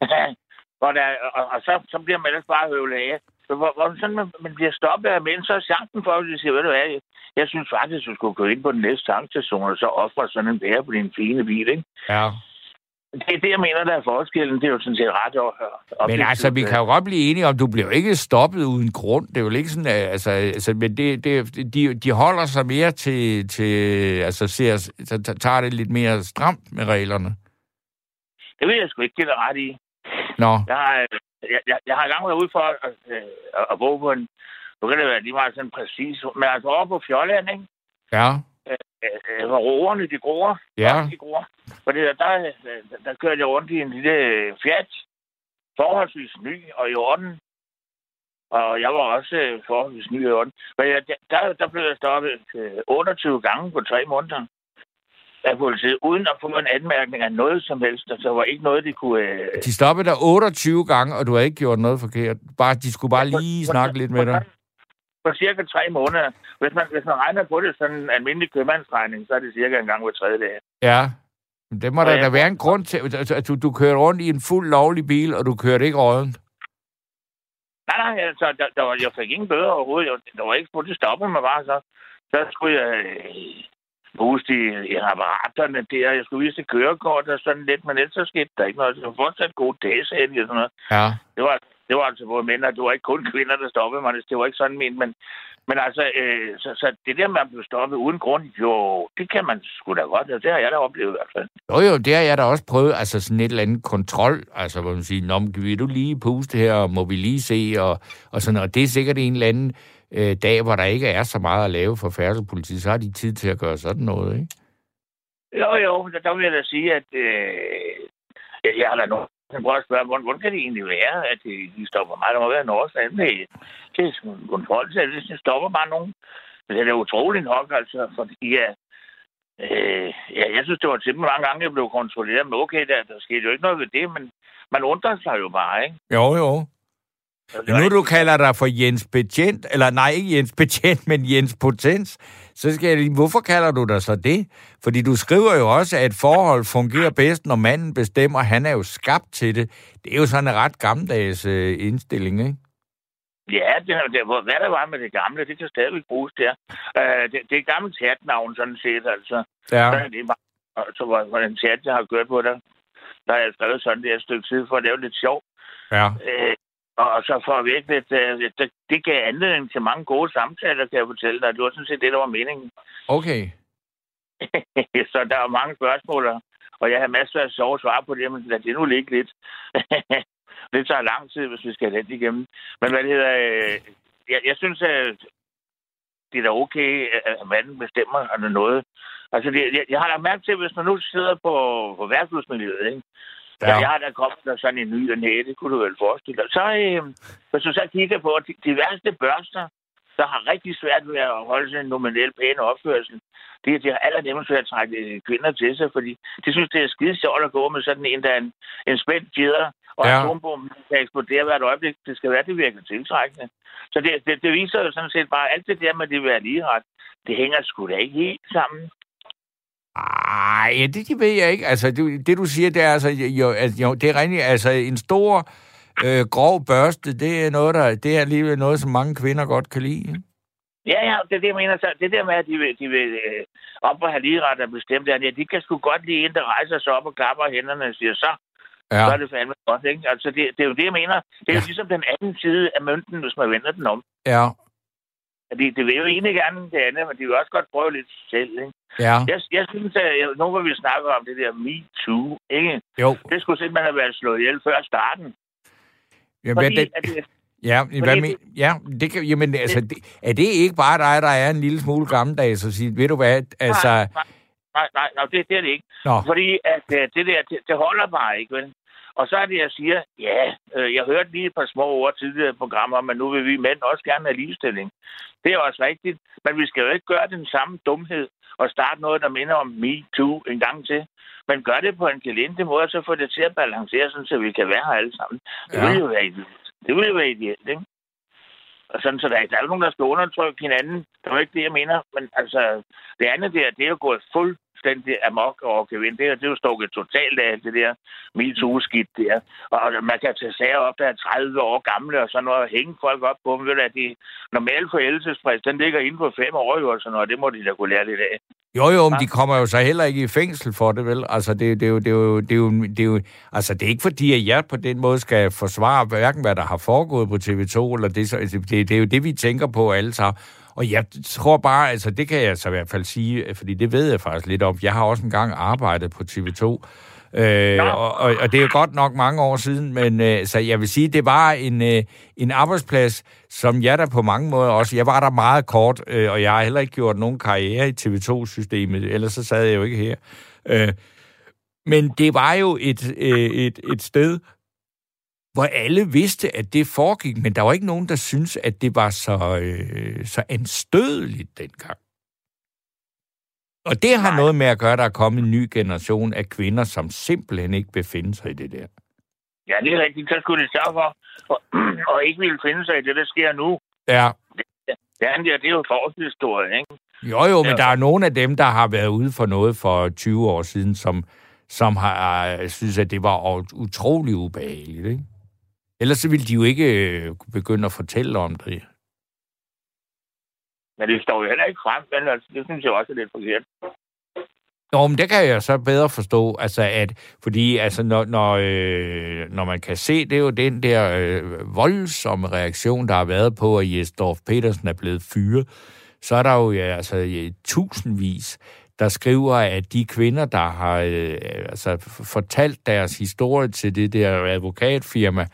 og, der, og, og så, så bliver man ellers bare høvlet af. Hvor, hvor sådan, man, man bliver stoppet af mænd, så er chancen for, at de siger, ved du hvad, jeg, jeg synes faktisk, du skulle gå ind på den næste tankstation, og så ofre sådan en bære på din fine bil, ikke? Ja. Det er det, jeg mener, der er forskellen. Det er jo sådan set ret op. Men altså, vi kan jo godt blive enige om, du bliver jo ikke stoppet uden grund. Det er jo ikke sådan, altså, altså men det, det, de, de holder sig mere til, til altså, ser, så tager det lidt mere stramt med reglerne. Det vil jeg sgu ikke give dig ret i. Nå, Jeg har, øh, jeg, jeg, jeg har engang været ude for at, øh, at, at bo på en... Nu kan det være lige meget sådan præcis, men altså over på Fjolland, ikke? ja, Øh, hvor roerne, de gror. Ja. De gror. Fordi der, der, der, der kørte jeg rundt i en lille Fiat. Forholdsvis ny og i orden. Og jeg var også øh, forholdsvis ny i orden. Men jeg, der, der blev jeg stoppet øh, 28 gange på tre måneder af politiet, uden at få en anmærkning af noget som helst. Altså, der var ikke noget, de kunne... Øh, de stoppede dig 28 gange, og du har ikke gjort noget forkert. Bare, de skulle bare lige snakke lidt med dig. På cirka tre måneder. Hvis man, hvis man regner på det sådan en almindelig købmandsregning, så er det cirka en gang hver tredje dag. Ja. Men det må Og der jeg- da være en grund til, at du, du kørte rundt i en fuld lovlig bil, og du kørte ikke rådent. Nej, nej, altså, der, der var, jeg fik ingen bøder overhovedet. Jeg, der var ikke på, det stoppede mig bare så. Så skulle jeg øh, puste i, i apparaterne der. Jeg skulle vise kørekort og sådan lidt, men ellers så skete der ikke noget. Det var fortsat gode dagsæt og sådan noget. Ja. Det var, det var altså både mænd, og det var ikke kun kvinder, der stoppede mig. Det var ikke sådan ment, men, men altså, øh, så, så det der med at blive stoppet uden grund, jo, det kan man sgu da godt. og Det har jeg da oplevet i hvert fald. Jo, jo, det har jeg da også prøvet, altså sådan et eller andet kontrol, altså hvor man siger, Nå, men vil du lige puste her, og må vi lige se, og, og sådan noget. Det er sikkert en eller anden øh, dag, hvor der ikke er så meget at lave for færdselspolitiet, så har de tid til at gøre sådan noget, ikke? Jo, jo, der, der vil jeg da sige, at øh, jeg, har da nogen, jeg prøver at spørge, hvordan, hvordan kan det egentlig være, at de, de stopper mig? Der må være en årsag med er en kontrol, så det stopper bare nogen. Men det er utroligt nok, altså, fordi ja, øh, ja, jeg synes, det var simpelthen mange gange, jeg blev kontrolleret, men okay, der, der skete jo ikke noget ved det, men man undrer sig jo bare, ikke? Jo, jo. Så det Men var nu ikke- du kalder dig for Jens Betjent, eller nej, ikke Jens Betjent, men Jens Potens, så skal jeg lige, hvorfor kalder du dig så det? Fordi du skriver jo også, at et forhold fungerer bedst, når manden bestemmer, han er jo skabt til det. Det er jo sådan en ret gammeldags øh, indstilling, ikke? Ja, det, det, hvad der var med det gamle, det kan stadigvæk bruges der. Uh, det, det er et gammelt chatnavn, sådan set, altså. Ja. Er det bare, og så var den chat, jeg har kørt på der, der har jeg skrevet sådan det et stykke tid for at lave lidt sjov. Ja. Øh, og så for at virke lidt, øh, det, det gav anledning til mange gode samtaler, kan jeg fortælle dig. Det var sådan set det, der var meningen. Okay. så der var mange spørgsmål, og- jeg har masser af sjove svar på det, men lad det nu ligge lidt. det tager lang tid, hvis vi skal have det igennem. Men hvad det hedder, øh, jeg, jeg synes, at det er da okay, at manden bestemmer eller noget. Altså, det, jeg, jeg har da mærke til, hvis man nu sidder på, på værtshusmiljøet, ikke? Ja. Ja. Jeg har da kommet der sådan en ny og næ, det kunne du vel forestille dig. Så, øh, hvis du så kigger på de, de værste børster, der har rigtig svært ved at holde sig en nominel pæn opførsel, det er de har allernemmest ved at trække øh, kvinder til sig, fordi de synes, det er skide sjovt at gå med sådan en, der er en, en spændt fjeder, og Ja. atombomben kan eksplodere hvert øjeblik. Det skal være, det virker tiltrækkende. Så det, det, det viser jo sådan set bare, alt det der med det være lige ret, det hænger sgu da ikke helt sammen. Ej, det, det ved jeg ikke. Altså, det, det du siger, det er altså, jo, altså, jo, det er rigtigt, altså, en stor, øh, grov børste, det er noget, der, det er alligevel noget, som mange kvinder godt kan lide. ikke? Ja, ja, det er det, jeg mener. Så det der med, at de vil, de vil øh, op og have lige ret og bestemt, ja, de kan sgu godt lide en, der rejser sig op og klapper hænderne og siger, så, ja. så er det fandme godt, ikke? Altså, det, det er jo det, jeg mener. Det er. Ja. jo ligesom den anden side af mønten, hvis man vender den om. ja, De, det vil jo egentlig gerne det andet, men de vil også godt prøve lidt selv, ikke? ja. Jeg, jeg synes, at jeg, nu hvor vi snakker om det der Me Too, ikke? Jo, Det skulle simpelthen have været slået ihjel før starten. jamen, Fordi, det, at det, ja, hvad med, ja, det kan, jamen, altså, det, er det ikke bare dig, der er en lille smule gammeldags og sige, ved du hvad, altså, nej, nej, nej, nej, nej det, det er det ikke. nå, Fordi at øh, det der, det, det holder bare ikke, vel? Og så er det, jeg siger, ja, øh, jeg hørte lige et par små ord tidligere i programmer, men nu vil vi mænd også gerne have ligestilling. Det er også rigtigt, men vi skal jo ikke gøre den samme dumhed og starte noget, der minder om Me Too en gang til. Men gør det på en gelinde måde, så få det til at balancere, sådan, så vi kan være her alle sammen. Det Ja. vil jo være ideelt. Det vil jo være ideelt, ikke? Og sådan, så der, er- der er jo nogen, der skal undertrykke hinanden. Det er jo ikke det, jeg mener. Men altså, det andet der, det er jo gået fuldstændig amok over Kevin. Det, det er jo stukket totalt af det der MeToo-skidt der. Og man kan tage sager op, der er 30 år gamle, og sådan noget, og hænge folk op på dem. Ved du, at de normale forældelsesfrist, den ligger inden for fem år, jo, og sådan noget. Det må de da kunne lære lidt af. Jo, jo, men de kommer jo så heller ikke i fængsel for det, vel? Altså, det, det, er jo, det, er jo, det, er jo, det er jo... Altså, det er ikke fordi, at jeg på den måde skal forsvare hverken, hvad der har foregået på TV2, eller det, så- det, det er jo det, vi tænker på alle sammen. Og jeg tror bare, altså det kan jeg så i hvert fald sige, fordi det ved jeg faktisk lidt om. Jeg har også engang arbejdet på TV2, Øh, og, og, og det er jo godt nok mange år siden, men øh, så jeg vil sige, det var en, øh, en arbejdsplads, som jeg der på mange måder også, jeg var der meget kort, øh, og jeg har heller ikke gjort nogen karriere i TV2-systemet, ellers så sad jeg jo ikke her. Øh, men det var jo et, øh, et, et sted, hvor alle vidste, at det foregik, men der var ikke nogen, der syntes, at det var så, øh, så anstødeligt dengang. Og det har Nej. noget med at gøre, at der er kommet en ny generation af kvinder, som simpelthen ikke befinder sig i det der. Ja, det er rigtigt. Så skulle det sørge for, og, og ikke ville finde sig i det, der sker nu. Ja, Det andet der, det er jo forhistorie, ikke? jo jo, men Ja. der er nogle af dem, der har været ude for noget for 20 år siden, som, som har øh, synes, at det var utrolig ubehageligt. Ikke? Ellers så ville de jo ikke øh, begynde at fortælle om det. Men det står jo heller ikke frem, men altså, det synes jeg også er lidt forkert. Nå, men det kan jeg så bedre forstå, altså at, fordi altså, når, når, øh, når man kan se, det er jo den der øh, voldsomme reaktion, der har været på, at Jesdorf Petersen er blevet fyret, så er der jo ja, altså, ja, tusindvis, der skriver, at de kvinder, der har øh, altså, fortalt deres historie til det der advokatfirma,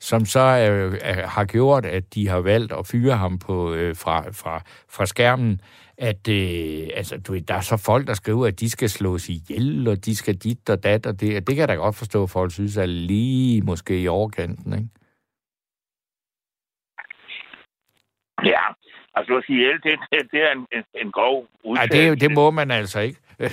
som så øh, er- har gjort, at de har valgt at fyre ham på, øh, fra, fra, fra skærmen, at øh, altså, du ved, der er så folk, der skriver, at de skal slås ihjel, og de skal dit og dat, og det, og det kan jeg da godt forstå, at folk synes er lige måske i overkanten, ikke? Ja, altså at sige ihjel, det, det, det er en, en, en grov udtalelse. det, er jo- det må man altså ikke.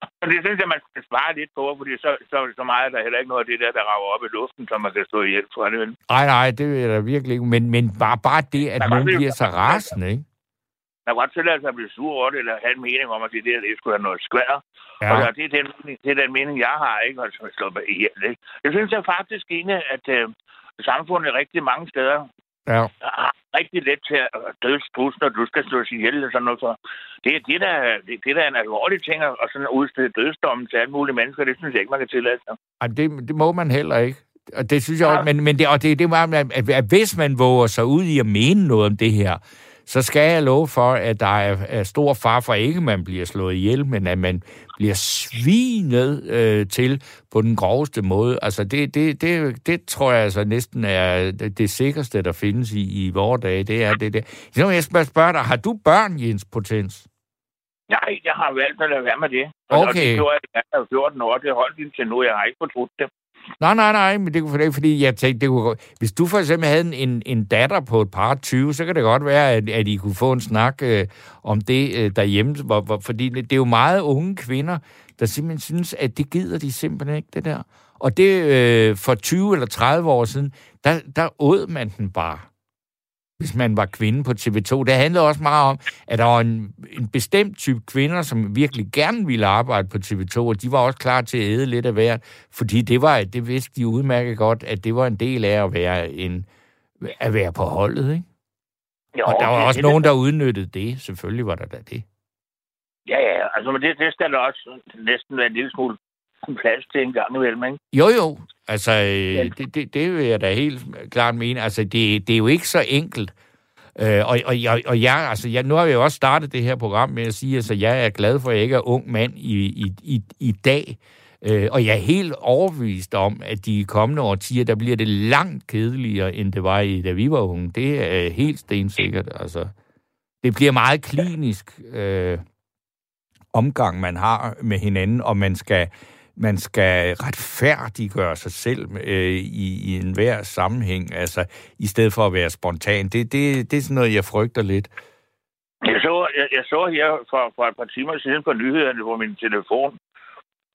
Og det synes jeg, man skal spare lidt på, fordi så, så, så meget er der heller ikke noget af det der, der rager op i luften, som man kan stå ihjel. Det, vel? nej, nej, det er der virkelig ikke. Men, men bare, bare det, at var nogen bliver så rasende, ikke? Man kan godt tillade sig at blive sur over det, eller have en mening om, at det der, det skulle have noget skvær. Ja. Og det er, den, det er den mening, jeg har, ikke? Altså, at slå mig ihjel, ikke? Jeg synes jeg faktisk egentlig, at øh, samfundet rigtig mange steder ja. har rigtig let til at dødstrus, når du skal slås ihjel eller sådan noget. Så det, er- det, er da, det, det er da en alvorlig ting at at sådan udstede dødsdommen til alle mulige mennesker. Det synes jeg ikke, man kan tillade sig. Ej, det, det må man heller ikke. Og det synes jeg Ja. også, men, men det, og det, det var, at, at hvis man våger sig ud i at mene noget om det her, så skal jeg love for, at der er, stor far for ikke, at man bliver slået ihjel, men at man bliver svinet øh, til på den groveste måde. Altså, det, det, det, det tror jeg altså næsten er det, sikreste, der findes i, i vores dage. Det er det der. Så jeg skal spørge dig, har du børn, Jens Potens? Nej, jeg har valgt at lade være med det. Og Okay. Og det gjorde jeg, jeg var 14 år. Det holdt indtil nu. Jeg har ikke fortrudt det. Nej, nej, nej, men det kunne fordi, fordi jeg tænkte, det kunne, hvis du for eksempel havde en, en, en datter på et par 20, så kan det godt være, at, at I kunne få en snak øh, om det øh, derhjemme, hvor, hvor, fordi det, det er jo meget unge kvinder, der simpelthen synes, at det gider de simpelthen ikke, det der. Og det øh, for 20 eller 30 år siden, der, der åd man den bare hvis man var kvinde på TV2. Det handlede også meget om, at der var en, en bestemt type kvinder, som virkelig gerne ville arbejde på TV2, og de var også klar til at æde lidt af hvert, fordi det var, det vidste de udmærket godt, at det var en del af at være, en, at være på holdet, ikke? Jo, Og der var det- også det- nogen, der udnyttede det. Selvfølgelig var der da det. Ja, ja. Altså, men det, det skal der også næsten være en lille smule plads til en gang imellem, ikke? Jo, jo. Altså, øh, det, det, det vil jeg da helt klart mene. Altså, det, det er jo ikke så enkelt. Øh, og, og, jeg, og jeg, altså, jeg, nu har vi jo også startet det her program med at sige, at altså, jeg er glad for, at jeg ikke er ung mand i, i, i, i dag. Øh, og jeg er helt overbevist om, at de kommende årtier, der bliver det langt kedeligere, end det var, i, da vi var unge. Det er helt stensikkert. Altså, det bliver meget klinisk øh, omgang, man har med hinanden, og man skal man skal retfærdiggøre sig selv øh, i, i enhver sammenhæng, altså i stedet for at være spontan. Det, det, det er sådan noget, jeg frygter lidt. Jeg så, jeg, jeg så her for, for et par timer siden på nyhederne på min telefon,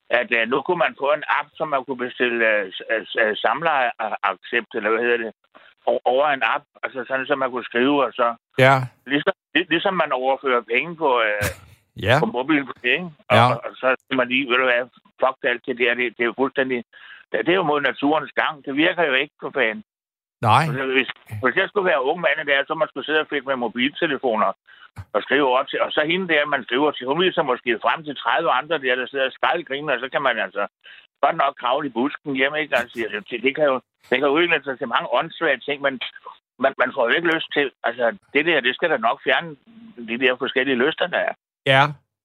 at uh, nu kunne man få en app, som man kunne bestille uh, uh, samlejeaccept, eller hvad hedder det, over en app, altså sådan, så man kunne skrive, og så Ja, ligesom, lig- ligesom man overfører penge på, uh, Ja. på mobilen, ikke? Og, Ja. og, og, så man lige, ved du hvad, fuck det alt det der, det, det er jo fuldstændig, det, det er jo mod naturens gang. Det virker jo ikke på fanden. Nej. Altså, Hvis, hvis jeg skulle være ung mand der, så man skulle sidde og fedt med mobiltelefoner og skrive op til. Og så hende der, man skriver til, hun viser måske frem til 30 andre der, der sidder og skraldgriner, og så kan man altså godt nok kravle i busken hjemme, ikke? Altså, det, det kan jo, det kan udvikle sig til mange åndssvage ting, men man, man får jo ikke lyst til, altså det der, det skal da nok fjerne de der forskellige lyster, der er. Ja,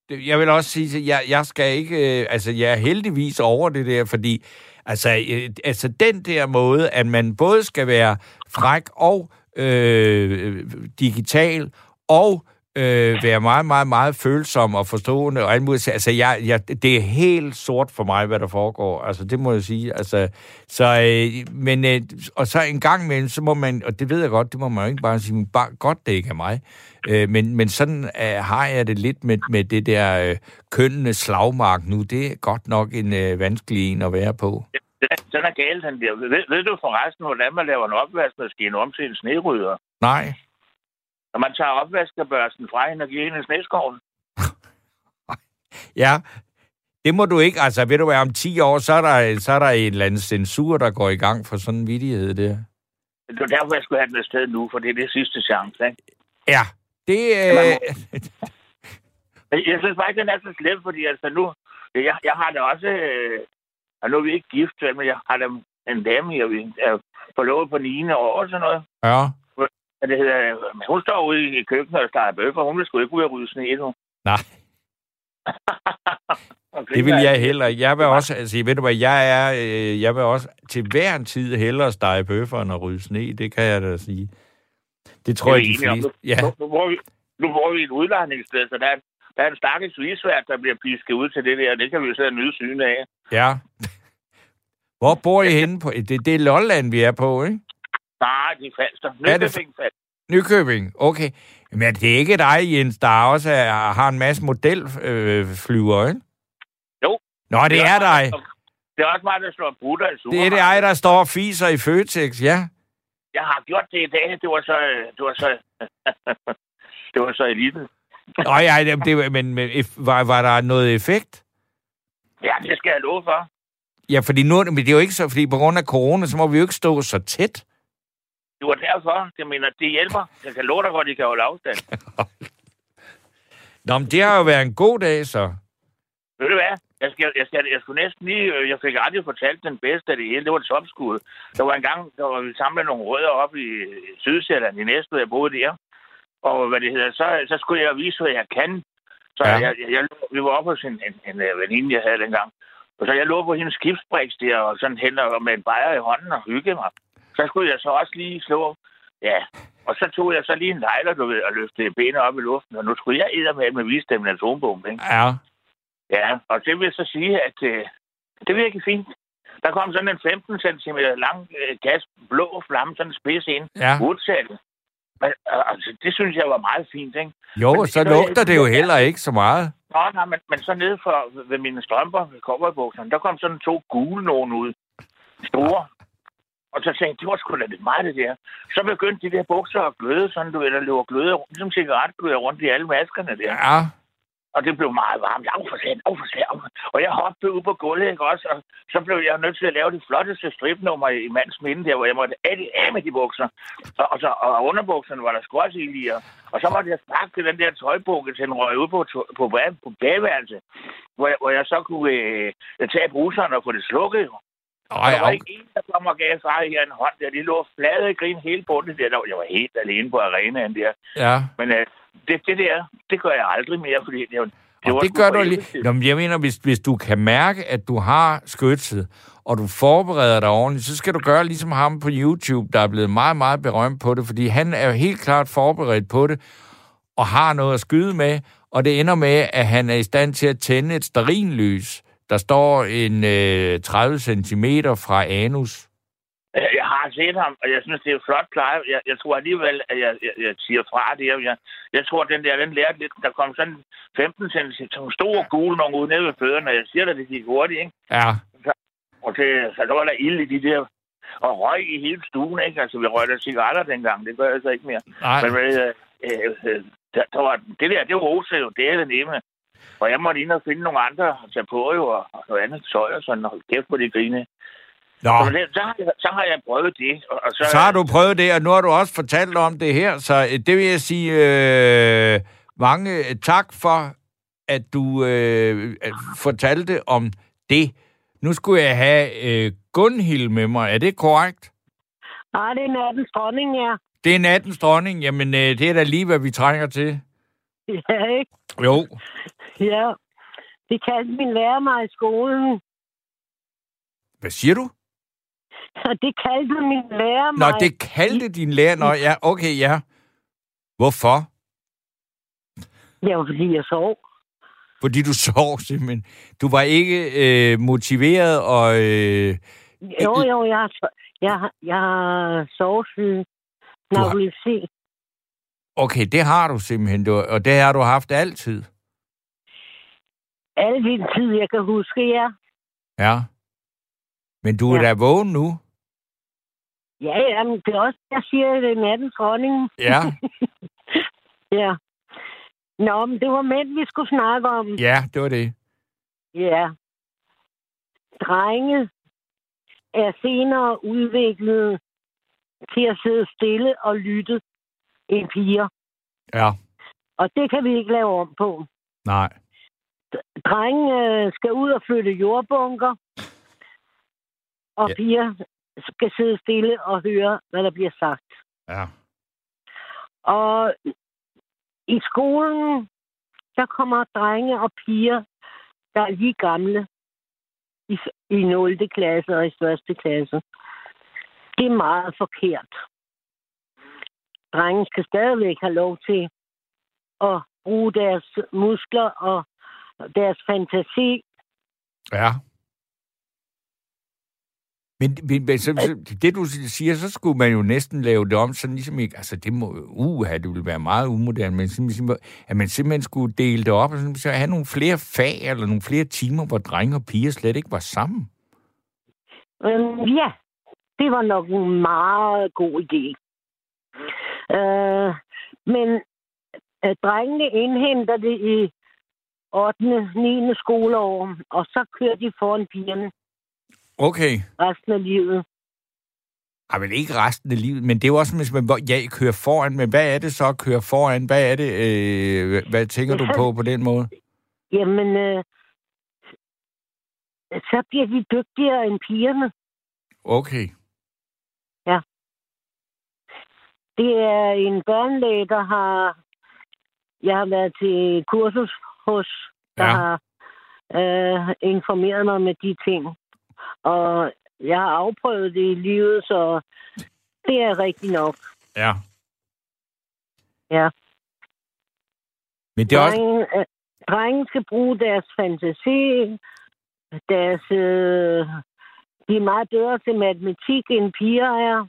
jeg vil også sige, at jeg, jeg skal ikke... Øh, altså, jeg er heldigvis over det der, fordi altså, øh, altså den der måde, at man både skal være fræk og øh, digital, og øh, være meget, meget, meget følsom og forstående og alt muligt. Altså, jeg, jeg, det er helt sort for mig, hvad der foregår. Altså, det må jeg sige. Altså, så, øh, men, øh, og så en gang imellem, så må man, og det ved jeg godt, det må man jo ikke bare sige, men bare, godt det ikke er mig. Øh, men, men sådan øh, har jeg det lidt med, med det der øh, kønnende slagmark nu. Det er godt nok en øh, vanskelig en at være på. Den er, er galt, den der. Ved, ved du forresten, hvordan man laver en opvaskemaskine om til en snerydder? Nej. Når man tager opvaskebørsten fra hende og giver hende sneskoven. Ja, det må du ikke. Altså, ved du hvad, om 10 år, så er der, så er der en eller anden censur, der går i gang for sådan en vidighed der. Det var derfor, jeg skulle have den afsted nu, for det er det sidste chance. Ikke? Ja, det... Øh, Men Jeg synes bare ikke, den er så slem, fordi altså nu, jeg, jeg har da også, øh, og nu er vi ikke gift, men jeg har da en dame, jeg er forlovet på 9. år og sådan noget. ja, Og det hedder, hun står ude i køkkenet og steger bøffer, hun vil sgu ikke ud og rydde sne nu. nej, det vil jeg heller. Jeg vil også, altså, ved du hvad, jeg er, øh, jeg vil også til hver en tid hellere stege bøffer end at rydde sne, det kan jeg da sige. Det tror Det er jeg, de fleste... Ja, Nu, nu, bor vi, nu bor vi i et udlejningssted, så der er, der er en stakkels visvært, der bliver pisket ud til det der, det kan vi jo sidde og nyde syne af. ja. Hvor bor I henne på? Det, det er Lolland, vi er på, ikke? Nej, de falster. Er det- Nykøbing falster. Nykøbing, okay. Men det er ikke dig, Jens, der også er, har en masse modelflyver, øh, ikke? Jo. Nå, det er dig. Det er også mig, der slår brutter i Det er det ej, der står og fiser i Føtex, ja. Jeg har gjort det i dag. Det var så... Det var så... det var så elite. Nå, ja, det, det, men, men var, var der noget effekt? Ja, det skal jeg love for. Ja, fordi nu, men det er jo ikke så, fordi på grund af corona, så må vi jo ikke stå så tæt. Det var derfor. Jeg mener, det hjælper. Jeg kan love dig godt, at I kan holde afstand. Nå, men det har jo været en god dag, så. Ved du hvad? Jeg, skal, jeg, skal, jeg skulle næsten lige... øh, Jeg fik aldrig fortalt den bedste af det hele. Det var et topskud. Der var en gang, der var vi samlet nogle rødder op i Sydsjælland i Næstved. Jeg boede der. Og hvad det hedder, så, så skulle jeg vise, hvad jeg kan. Så Ja. jeg, jeg, jeg, vi var oppe hos en, en, en, øh, veninde, jeg havde dengang. Og så jeg lå på hendes skibsbriks der, og sådan hen og med en bajer i hånden og hygge mig. Så skulle jeg så også lige slå... Ja, og så tog jeg så lige en lejler, du ved, og løftede benene op i luften. Og nu skulle jeg eddermame med vise dem en atombombe, ikke? Ja. Ja, og det vil så sige, at øh, det virker fint. Der kom sådan en 15 cm lang øh, gas, blå flamme, sådan en spids ind. Ja. Udsalget. Men øh, altså, det synes jeg var meget fint, ikke? Jo, Men så det lugter det jo heller ikke så meget. Nå, nej, men, men så nede for, ved mine strømper, ved cowboybukserne, der kom sådan to gule nogen ud. Store. Og så tænkte jeg, det var sgu da lidt meget, det der. Så begyndte de der bukser at gløde, sådan du ved, der løber gløde, ligesom cigaretgløder rundt i alle maskerne der. Ja. Og det blev meget varmt. Af for sent, af for sent. Og jeg hoppede ud på gulvet, ikke også? Og så blev jeg nødt til at lave de flotteste stripnummer i mands minde der, hvor jeg måtte af, af med de bukser. Og, og, så, og underbukserne var der også i lige. Og så måtte jeg snakke den der tøjbunke til en røg ud på, på, på, på bagværelse, hvor jeg, hvor jeg så kunne øh, tage bruseren og få det slukket. Og der var ikke en, der kom og gav sig her en hånd der. De lå flade og grin hele bunden der. Jeg var helt alene på arenaen der. Ja. Men øh, det, det der, det gør jeg aldrig mere, fordi det, var- Og var det gør du lige. Nå, men jeg mener, hvis, hvis du kan mærke, at du har skytset, og du forbereder dig ordentligt, så skal du gøre ligesom ham på YouTube, der er blevet meget, meget berømt på det, fordi han er jo helt klart forberedt på det, og har noget at skyde med, og det ender med, at han er i stand til at tænde et sterinlys, der står en øh, 30 cm fra anus. Jeg har set ham, og jeg synes, det er flot pleje. Jeg, jeg tror alligevel, at jeg, jeg, jeg siger fra det. Jeg, jeg tror, den der, den lærte lidt. Der kom sådan 15 cm, store gule nogen ud nede ved fødderne, jeg siger dig, det gik hurtigt, ikke? Ja, Og det, så der var der ild i de der, og røg i hele stuen, ikke? Altså, vi røg der cigaretter dengang, det gør jeg så ikke mere. nej. Men øh, øh, øh, der, der var, det der, det var også jo, det er det nemme. Og jeg måtte ind og finde nogle andre at tage på jo, og og noget andet tøj og sådan, og kæft på det grine. Nå, Så, det, så, har jeg, så har jeg prøvet det. Og, og så, så har du prøvet det, og nu har du også fortalt om det her, så øh, det vil jeg sige øh, mange øh, tak for, at du øh, fortalte om det. Nu skulle jeg have øh, Gunhild med mig. Er det korrekt? Nej, det er nattens dronning, ja. Det er nattens dronning. Jamen, øh, det er da lige, hvad vi trænger til. Ja, ikke? Jo. Ja. Det kaldte min lærer mig i skolen. Hvad siger du? Og det kaldte min lærer Nå, mig. det kaldte din lærer. Nå, ja, okay, ja. Hvorfor? Var, fordi jeg sov. Fordi du sov simpelthen. Du var ikke øh, motiveret og... Øh, Jo, jo, jeg har, jeg, har- jeg har sovesyge. Du har- Narkolepsi. okay, det har du simpelthen, du, og det har du haft altid. Al den tid, jeg kan huske, ja. Ja. Men du er Ja. da vågen nu. Ja, jamen, det er også, jeg siger, at det er nattens dronning. Ja, Ja. Nå, men det var mænd, vi skulle snakke om. ja, det var det. Ja. Drenge er senere udviklet til at sidde stille og lytte end piger. Ja, Og det kan vi ikke lave om på. nej. Drenge øh, skal ud og flytte jordbunker, og ja. piger skal sidde stille og høre, hvad der bliver sagt. Ja. Og i skolen, der kommer drenge og piger, der er lige gamle i, i 0. klasse og i 1. klasse. Det er meget forkert. Drenge skal stadigvæk have lov til at bruge deres muskler og deres fantasi. Ja. Men, men, men så, så, det du siger, så skulle man jo næsten lave det om, sådan ligesom ikke, altså det må, uha, det ville være meget umoderne, men simpelthen, ligesom, at man simpelthen skulle dele det op, og sådan, så have nogle flere fag, eller nogle flere timer, hvor drenge og piger slet ikke var sammen. Øhm, ja, det var nok en meget god idé. Øh, men øh, drengene indhenter det i 8. 9. skoleår, og så kører de foran pigerne Okay. resten af livet. Ej, men ikke resten af livet, men det er jo også, hvis man ja, kører foran, men hvad er det så at køre foran? Hvad er det, øh, hvad- tænker du på på den måde? Jamen, øh, så bliver de dygtigere end pigerne. Okay. Det er en børnelæge, der har... Jeg har været til kursus hos, der Ja. ja. har øh, informeret mig med de ting. Og jeg har afprøvet det i livet, så det er rigtigt nok. Ja. Ja. Men det er også... Drengen, øh, drengen skal bruge deres fantasi, deres... Øh, de er meget bedre til matematik, end piger er.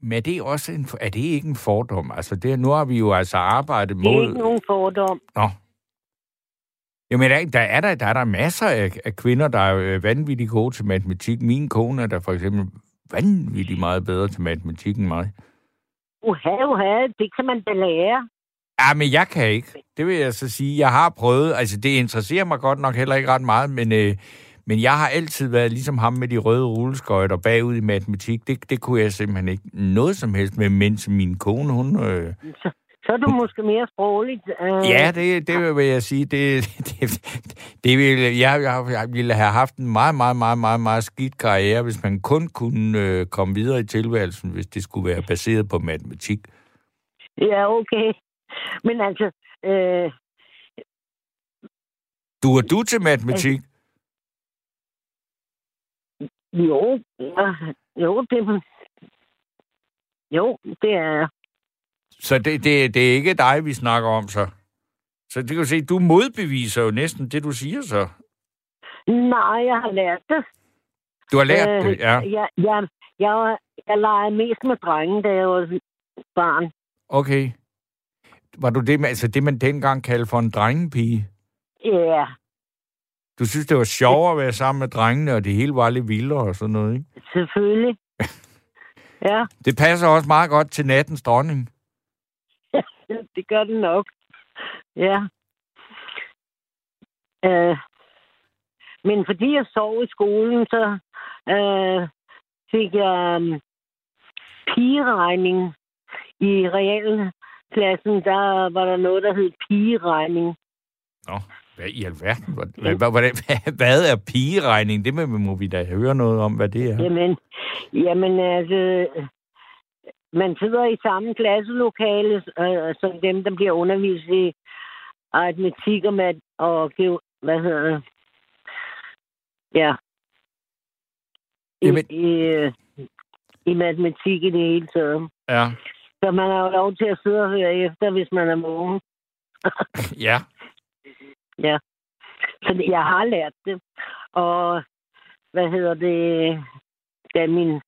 Men er det også en, er det ikke en fordom? Altså, det, nu har vi jo altså arbejdet Det er mod... ikke nogen fordom. Nå. Jamen, der, der, er der, der er der masser af, af kvinder, der er øh, vanvittigt gode til matematik. Min kone er der for eksempel vanvittigt meget bedre til matematik end mig. Uha, uha, det kan man da lære. Ja, men jeg kan ikke. Det vil jeg så sige. Jeg har prøvet, altså det interesserer mig godt nok heller ikke ret meget, men, øh, men jeg har altid været ligesom ham med de røde rulleskøjter bagud i matematik. Det, det kunne jeg simpelthen ikke noget som helst med, mens min kone, hun... Øh, Så, så er du måske mere sprogligt. Øh, Ja, det, det vil jeg sige. Det, det, det vil, jeg, jeg, jeg ville have haft en meget, meget, meget, meget, meget skidt karriere, hvis man kun kunne øh, komme videre i tilværelsen, hvis det skulle være baseret på matematik. Ja, okay. Men altså, øh, Du er du til matematik? jo, jo, det, jo, det er, Så det, det, det er ikke dig, vi snakker om, så? Så det kan du se, du modbeviser jo næsten det, du siger, så. nej, jeg har lært det. Du har lært det, ja. Jeg, jeg, jeg, jeg legede mest med drenge, da jeg var barn. Okay. Var du det, altså det, man dengang kaldte for en drengepige? Ja, Du synes, det var sjovere at være sammen med drengene, og det hele var lidt vildere og sådan noget, ikke? selvfølgelig. ja, Det passer også meget godt til nattens dronning. Det gør det nok. Ja. Øh, men fordi jeg sov i skolen, så øh, fik jeg um, pigeregning i realklassen. Der var der noget, der hed pigeregning. Nå, hvad i alverden? Hvad, hvad, hvad, hvad er pigeregning? Det må, må vi da høre noget om, hvad det er. Jamen, jamen altså, man sidder i samme klasselokale øh, som dem, der bliver undervist i aritmetik og, mat og geo, hvad hedder det? Ja. I, Jamen- i, øh, I matematik i det hele taget. Ja. Så man har jo lov til at sidde og høre efter, hvis man er vågen. Ja. Så jeg har lært det. Og hvad hedder det? Da min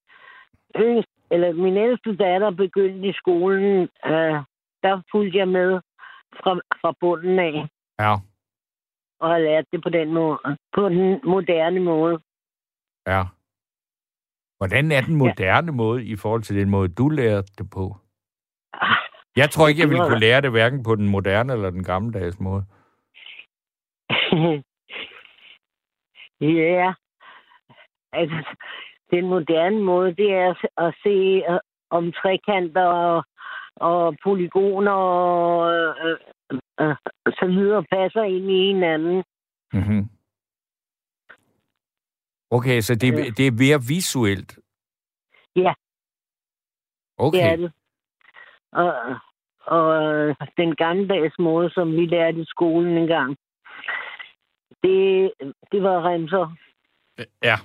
yngste, eller min ældste datter begyndte i skolen, øh, der fulgte jeg med fra, fra bunden af, Ja. og har lært det på den måde, på den moderne måde. Ja. Hvordan er den moderne måde i forhold til den måde, du lærte det på? Jeg tror ikke, jeg ville kunne lære det hverken på den moderne eller den gammeldags måde. ja, altså den moderne måde, det er at se øh, om trekanter og, og polygoner og øh, øh, øh, så videre passer ind i hinanden. Mm-hmm. Okay, så det, det er mere visuelt? Ja. Okay. Det er det. Og, og øh, den gammeldags måde, som vi lærte i skolen engang, det, det var remser. Ja,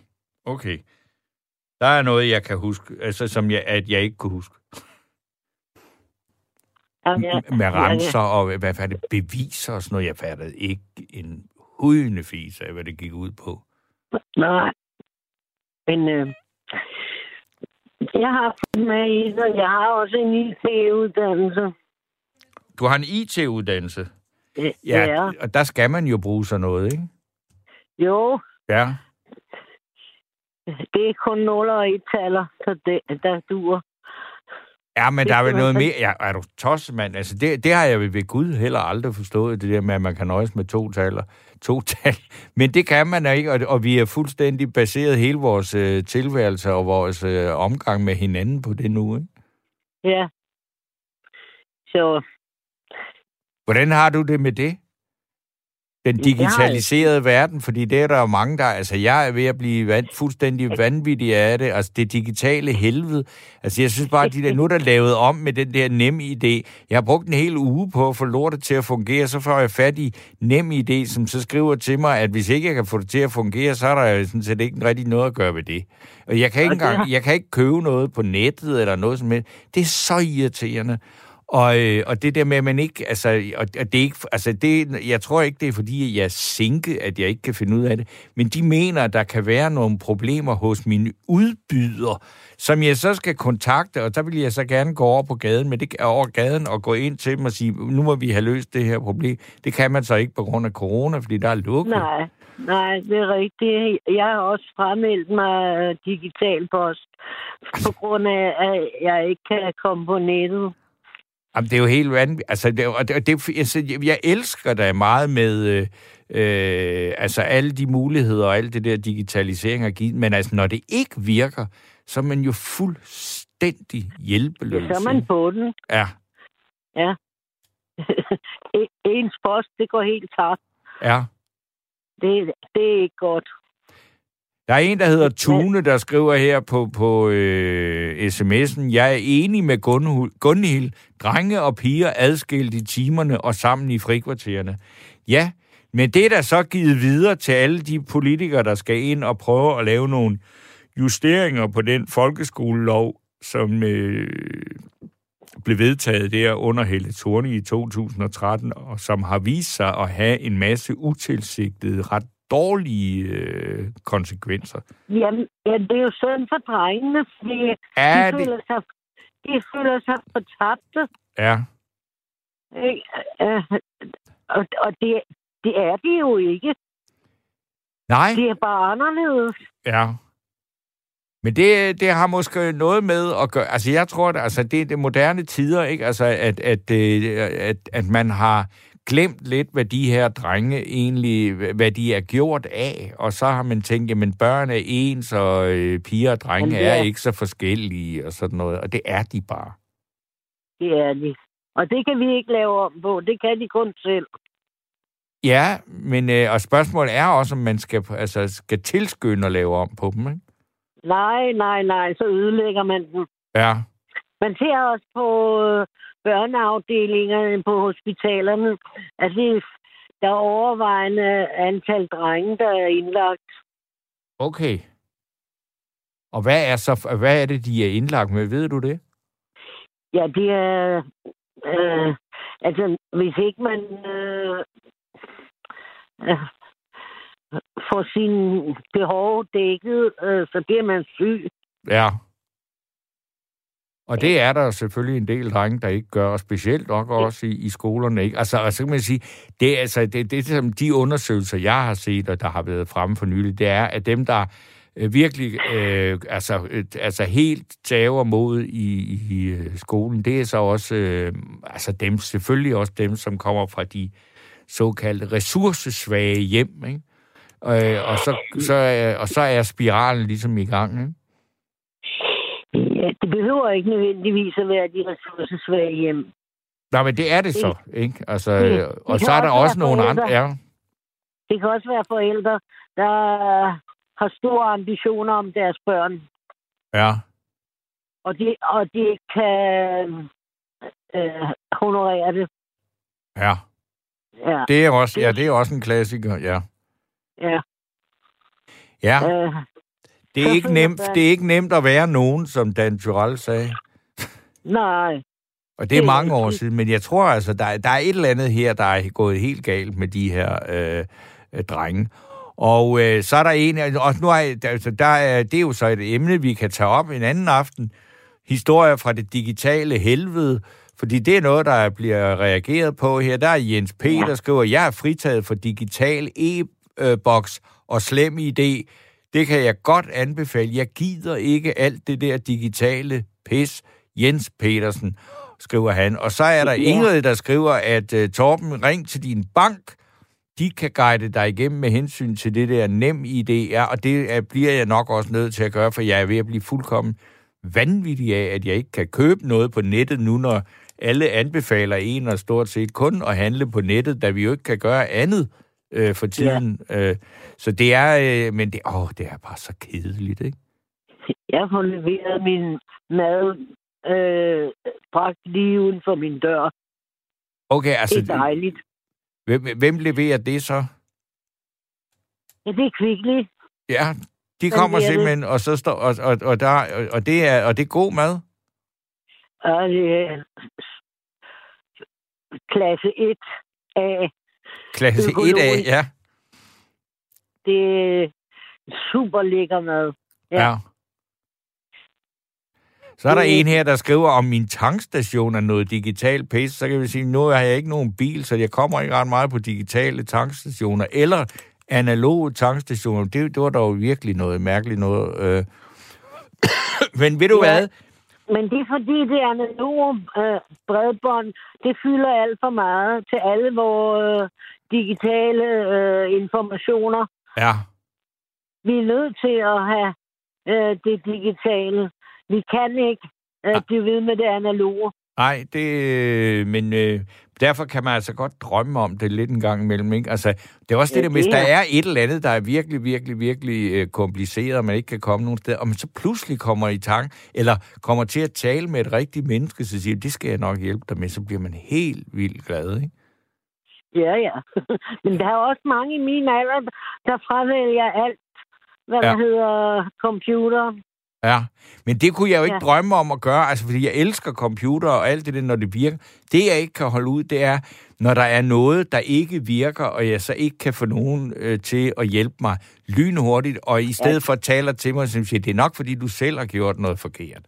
okay. Der er noget, jeg kan huske, altså som jeg, at jeg ikke kunne huske. Jamen, jeg- med remser og hvad, er det, beviser og sådan noget. Jeg fattede ikke en hudende fis af, hvad det gik ud på. Nej. Men øh, jeg har fået med i det, og jeg har også en IT-uddannelse. Du har en IT-uddannelse. Ja, ja. og der skal man jo bruge sådan noget, ikke? Jo, Ja. Det er kun 0 og 1-taller, så det, der dur. Ja, men Det der er vel noget mere... Ja, er du tosset, mand? Altså, det, det har jeg ved Gud heller aldrig forstået, det der med, at man kan nøjes med to taler. To tal. Men det kan man ikke, og, og vi er fuldstændig baseret hele vores øh, tilværelse og vores øh, omgang med hinanden på det nu, ikke? Ja. Så Hvordan har du det med det? Den digitaliserede verden, fordi det er der jo mange, der... Altså, jeg er ved at blive vand, fuldstændig vanvittig af det. Altså, det digitale helvede. Altså, jeg synes bare, at de der, nu er der lavet om med den der nem idé. Jeg har brugt en hel uge på at få lortet til at fungere, så får jeg fat i nem idé, som så skriver til mig, at hvis ikke jeg kan få det til at fungere, så er der jo sådan set ikke rigtig noget at gøre ved det. Og jeg kan ikke engang, jeg kan ikke købe noget på nettet eller noget som helst. Det er så irriterende. Og, øh, og det der med, at man ikke, altså, og, og det er ikke, altså det, jeg tror ikke, det er fordi, jeg er at jeg ikke kan finde ud af det, men de mener, at der kan være nogle problemer hos mine udbyder, som jeg så skal kontakte, og der vil jeg så gerne gå over på gaden, men det over gaden og gå ind til dem og sige, nu må vi have løst det her problem. Det kan man så ikke på grund af corona, fordi der er lukket. nej, nej, det er rigtigt. Jeg har også fremmeldt mig digital post, på grund af, at jeg ikke kan komme på nettet. Jamen, det er jo helt vanvittigt. Altså, det, og det, det, altså, jeg- elsker da meget med øh, øh, altså, alle de muligheder og alt det der digitalisering har givet, men altså, når det ikke virker, så er man jo fuldstændig hjælpeløs. Så er man på den. Ja, Ens post, det går helt tabt. ja. Det, det er ikke godt. Der er en, der hedder Tune, der skriver her på, på øh, sms'en, jeg er enig med Gunhild, Gunhild. Drenge og piger adskilt i timerne og sammen i frikvartererne. Ja, men det er da så givet videre til alle de politikere, der skal ind og prøve at lave nogle justeringer på den folkeskolelov, som øh, blev vedtaget der under Helle Thorning i 2013, og som har vist sig at have en masse utilsigtede, ret dårlige øh, konsekvenser. Jamen, ja, det er jo synd for drengene, fordi Er de, det? føler sig, de føler sig fortabte. Ja. Øh, og og det, det er de jo ikke. Nej, Det er bare anderledes. ja. Men det, det har måske noget med at gøre... Altså, jeg tror, at altså, det er det moderne tider, ikke? Altså, at, at, øh, at, at man har glemt lidt, hvad de her drenge egentlig, hvad de er gjort af, og så har man tænkt, jamen børn er ens, og øh, piger og drenge Jamen, er er- ikke så forskellige, og sådan noget, og det er de bare. Det er de. Og det kan vi ikke lave om på. Det kan de kun selv. Ja, men øh, og spørgsmålet er også, om man skal, altså, skal tilskynde at lave om på dem, ikke? Nej, nej, nej. Så ødelægger man den. Ja, Man ser også på øh, børneafdelingerne på hospitalerne, at det, der er overvejende antal drenge, der er indlagt. okay. Og hvad er så, hvad er det, de er indlagt med? Ved du det? Ja, det er... Øh, altså, hvis ikke man øh, øh, får sine behov dækket, øh, så bliver man syg. Ja. Og det er der selvfølgelig en del drenge, der ikke gør, og specielt nok også i, i skolerne. Ikke? Altså, og så kan man sige, det er altså, det, det, som de undersøgelser, jeg har set, og der har været fremme for nylig, det er, at dem, der øh, virkelig øh, altså, øh, altså helt tager mod i, i øh, skolen, det er så også øh, altså dem, selvfølgelig også dem, som kommer fra de såkaldte ressourcesvage hjem. Ikke? Øh, og, så, så, øh, og så er spiralen ligesom i gang. Ikke? Ja, det behøver ikke nødvendigvis at være de ressourcesvage hjem. Nej, men det er det så, ikke? Altså, det- øh, det og så er der også også nogle andre... forældre. Ja, Det kan også være forældre, der har store ambitioner om deres børn, ja, og de, og de ikke kan øh, honorere det. ja. Ja, Det er også, ja, det er også en klassiker, ja. ja. Ja, Øh, det er ikke nemt, det er ikke nemt at være nogen, som Dan Tyrell sagde. nej, Og det er mange år siden, men jeg tror altså, der, er- der er et eller andet her, der er gået helt galt med de her øh, øh, drenge. Og øh, så er der en, og nu er, der, altså, der er, det er jo så et emne, vi kan tage op en anden aften. Historier fra det digitale helvede, fordi det er noget, der bliver reageret på her. Der er Jens P., der skriver, jeg er fritaget for digital e-boks og slem idé. Det kan jeg godt anbefale. Jeg gider ikke alt det der digitale pis. Jens Petersen, skriver han. Og så er der. Ingrid, der skriver, at uh, Torben, ring til din bank. De kan guide dig igennem med hensyn til det der nem idé er, og det er, bliver jeg nok også nødt til at gøre, for jeg er ved at blive fuldkommen vanvittig af, at jeg ikke kan købe noget på nettet nu, når alle anbefaler en og stort set kun at handle på nettet, da vi jo ikke kan gøre andet øh, for tiden. Ja. Øh, så det er, øh, men det, åh, det er bare så kedeligt, ikke? jeg får leveret min mad øh, bragt lige uden for min dør. Okay, altså, Det er dejligt. hvem, hvem leverer det så? Ja, det er kvickligt. Ja, de kommer leverer det? simpelthen, og så står, og, og, og, der, og, og, det er, og det er god mad? Og det er klasse 1 af. Klasse 1 af, Økologisk. ja. Det er super lækker mad. ja. Ja. Så er der en her, der skriver, om min tankstation er noget digital pis. Så kan vi sige, nu har jeg ikke nogen bil, så jeg kommer ikke ret meget på digitale tankstationer. Eller analoge tankstationer. Det, det var dog virkelig noget mærkeligt noget. Øh. Men ved du Ja. hvad? Men det er fordi, det analoge øh, bredbånd, det fylder alt for meget til alle vores øh, digitale øh, informationer. Ja, Vi er nødt til at have øh, det digitale. Vi kan ikke øh, blive ved med det analoge. Nej, det, øh, men øh, derfor kan man altså godt drømme om det lidt en gang imellem. Ikke? Altså, det er også Ja, det der, hvis der er- et eller andet, der er virkelig, virkelig, virkelig øh, kompliceret, og man ikke kan komme nogen sted, og man så pludselig kommer i tanke, eller kommer til at tale med et rigtigt menneske, så siger det skal jeg nok hjælpe dig med, så bliver man helt vildt glad. Ikke? Ja, ja. Men der er også mange i min alder, der fravælger alt, hvad Ja. der hedder computer. Ja, men det kunne jeg jo ikke. Ja. drømme om at gøre, altså fordi jeg elsker computer og alt det der, når det virker. Det jeg ikke kan holde ud, det er, når der er noget, der ikke virker, og jeg så ikke kan få nogen øh, til at hjælpe mig lynhurtigt, og i stedet ja. for taler til mig, som siger, det er nok fordi, du selv har gjort noget forkert.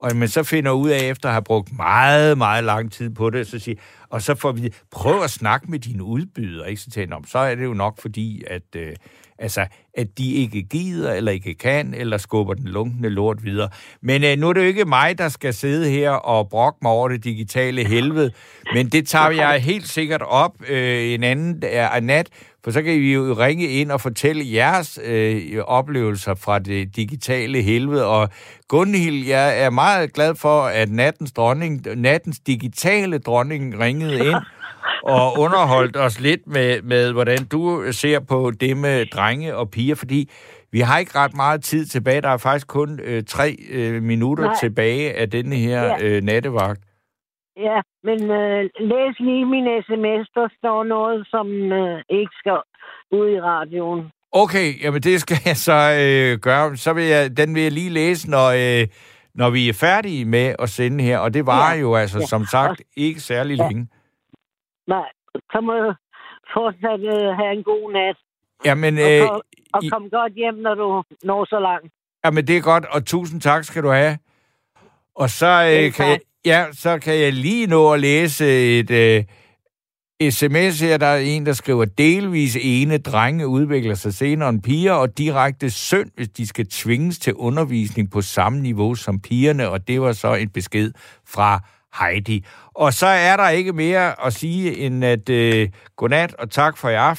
Og man så finder ud af, efter at have brugt meget, meget lang tid på det, så siger, og så får vi, prøv at snakke med dine udbydere, ikke? Så, tænker, så er det jo nok fordi, at, øh, altså, at de ikke gider, eller ikke kan, eller skubber den lunkende lort videre. Men øh, nu er det jo ikke mig, der skal sidde her og brokke mig over det digitale helvede, men det tager jeg helt sikkert op øh, en anden øh, nat, for så kan vi jo ringe ind og fortælle jeres øh, oplevelser fra det digitale helvede. Og Gunhild, jeg er meget glad for, at nattens dronning, nattens digitale dronning ringede ind og underholdt os lidt med, med, hvordan du ser på det med drenge og piger, fordi vi har ikke ret meget tid tilbage. Der er faktisk kun øh, tre øh, minutter Nej. tilbage af denne her ja. øh, nattevagt. Ja, men øh, læs lige min sms. Der står noget, som øh, ikke skal ud i radioen. Okay, jamen det skal jeg så øh, gøre. Så vil jeg, den vil jeg lige læse, når, øh, når vi er færdige med at sende her. Og det var ja. jo altså, ja. som sagt, ikke særlig ja. længe. Nej, så må du fortsat øh, have en god nat. Jamen, og, øh, kom, og kom i... godt hjem, når du når så langt. Jamen, det er godt, og tusind tak skal du have. Og så, øh, kan, jeg, ja, så kan jeg lige nå at læse et øh, sms her. Der er en, der skriver, delvis ene drenge udvikler sig senere end piger, og direkte synd, hvis de skal tvinges til undervisning på samme niveau som pigerne, og det var så en besked fra Heidi. Og så er der ikke mere at sige end at øh, godnat og tak for i aften.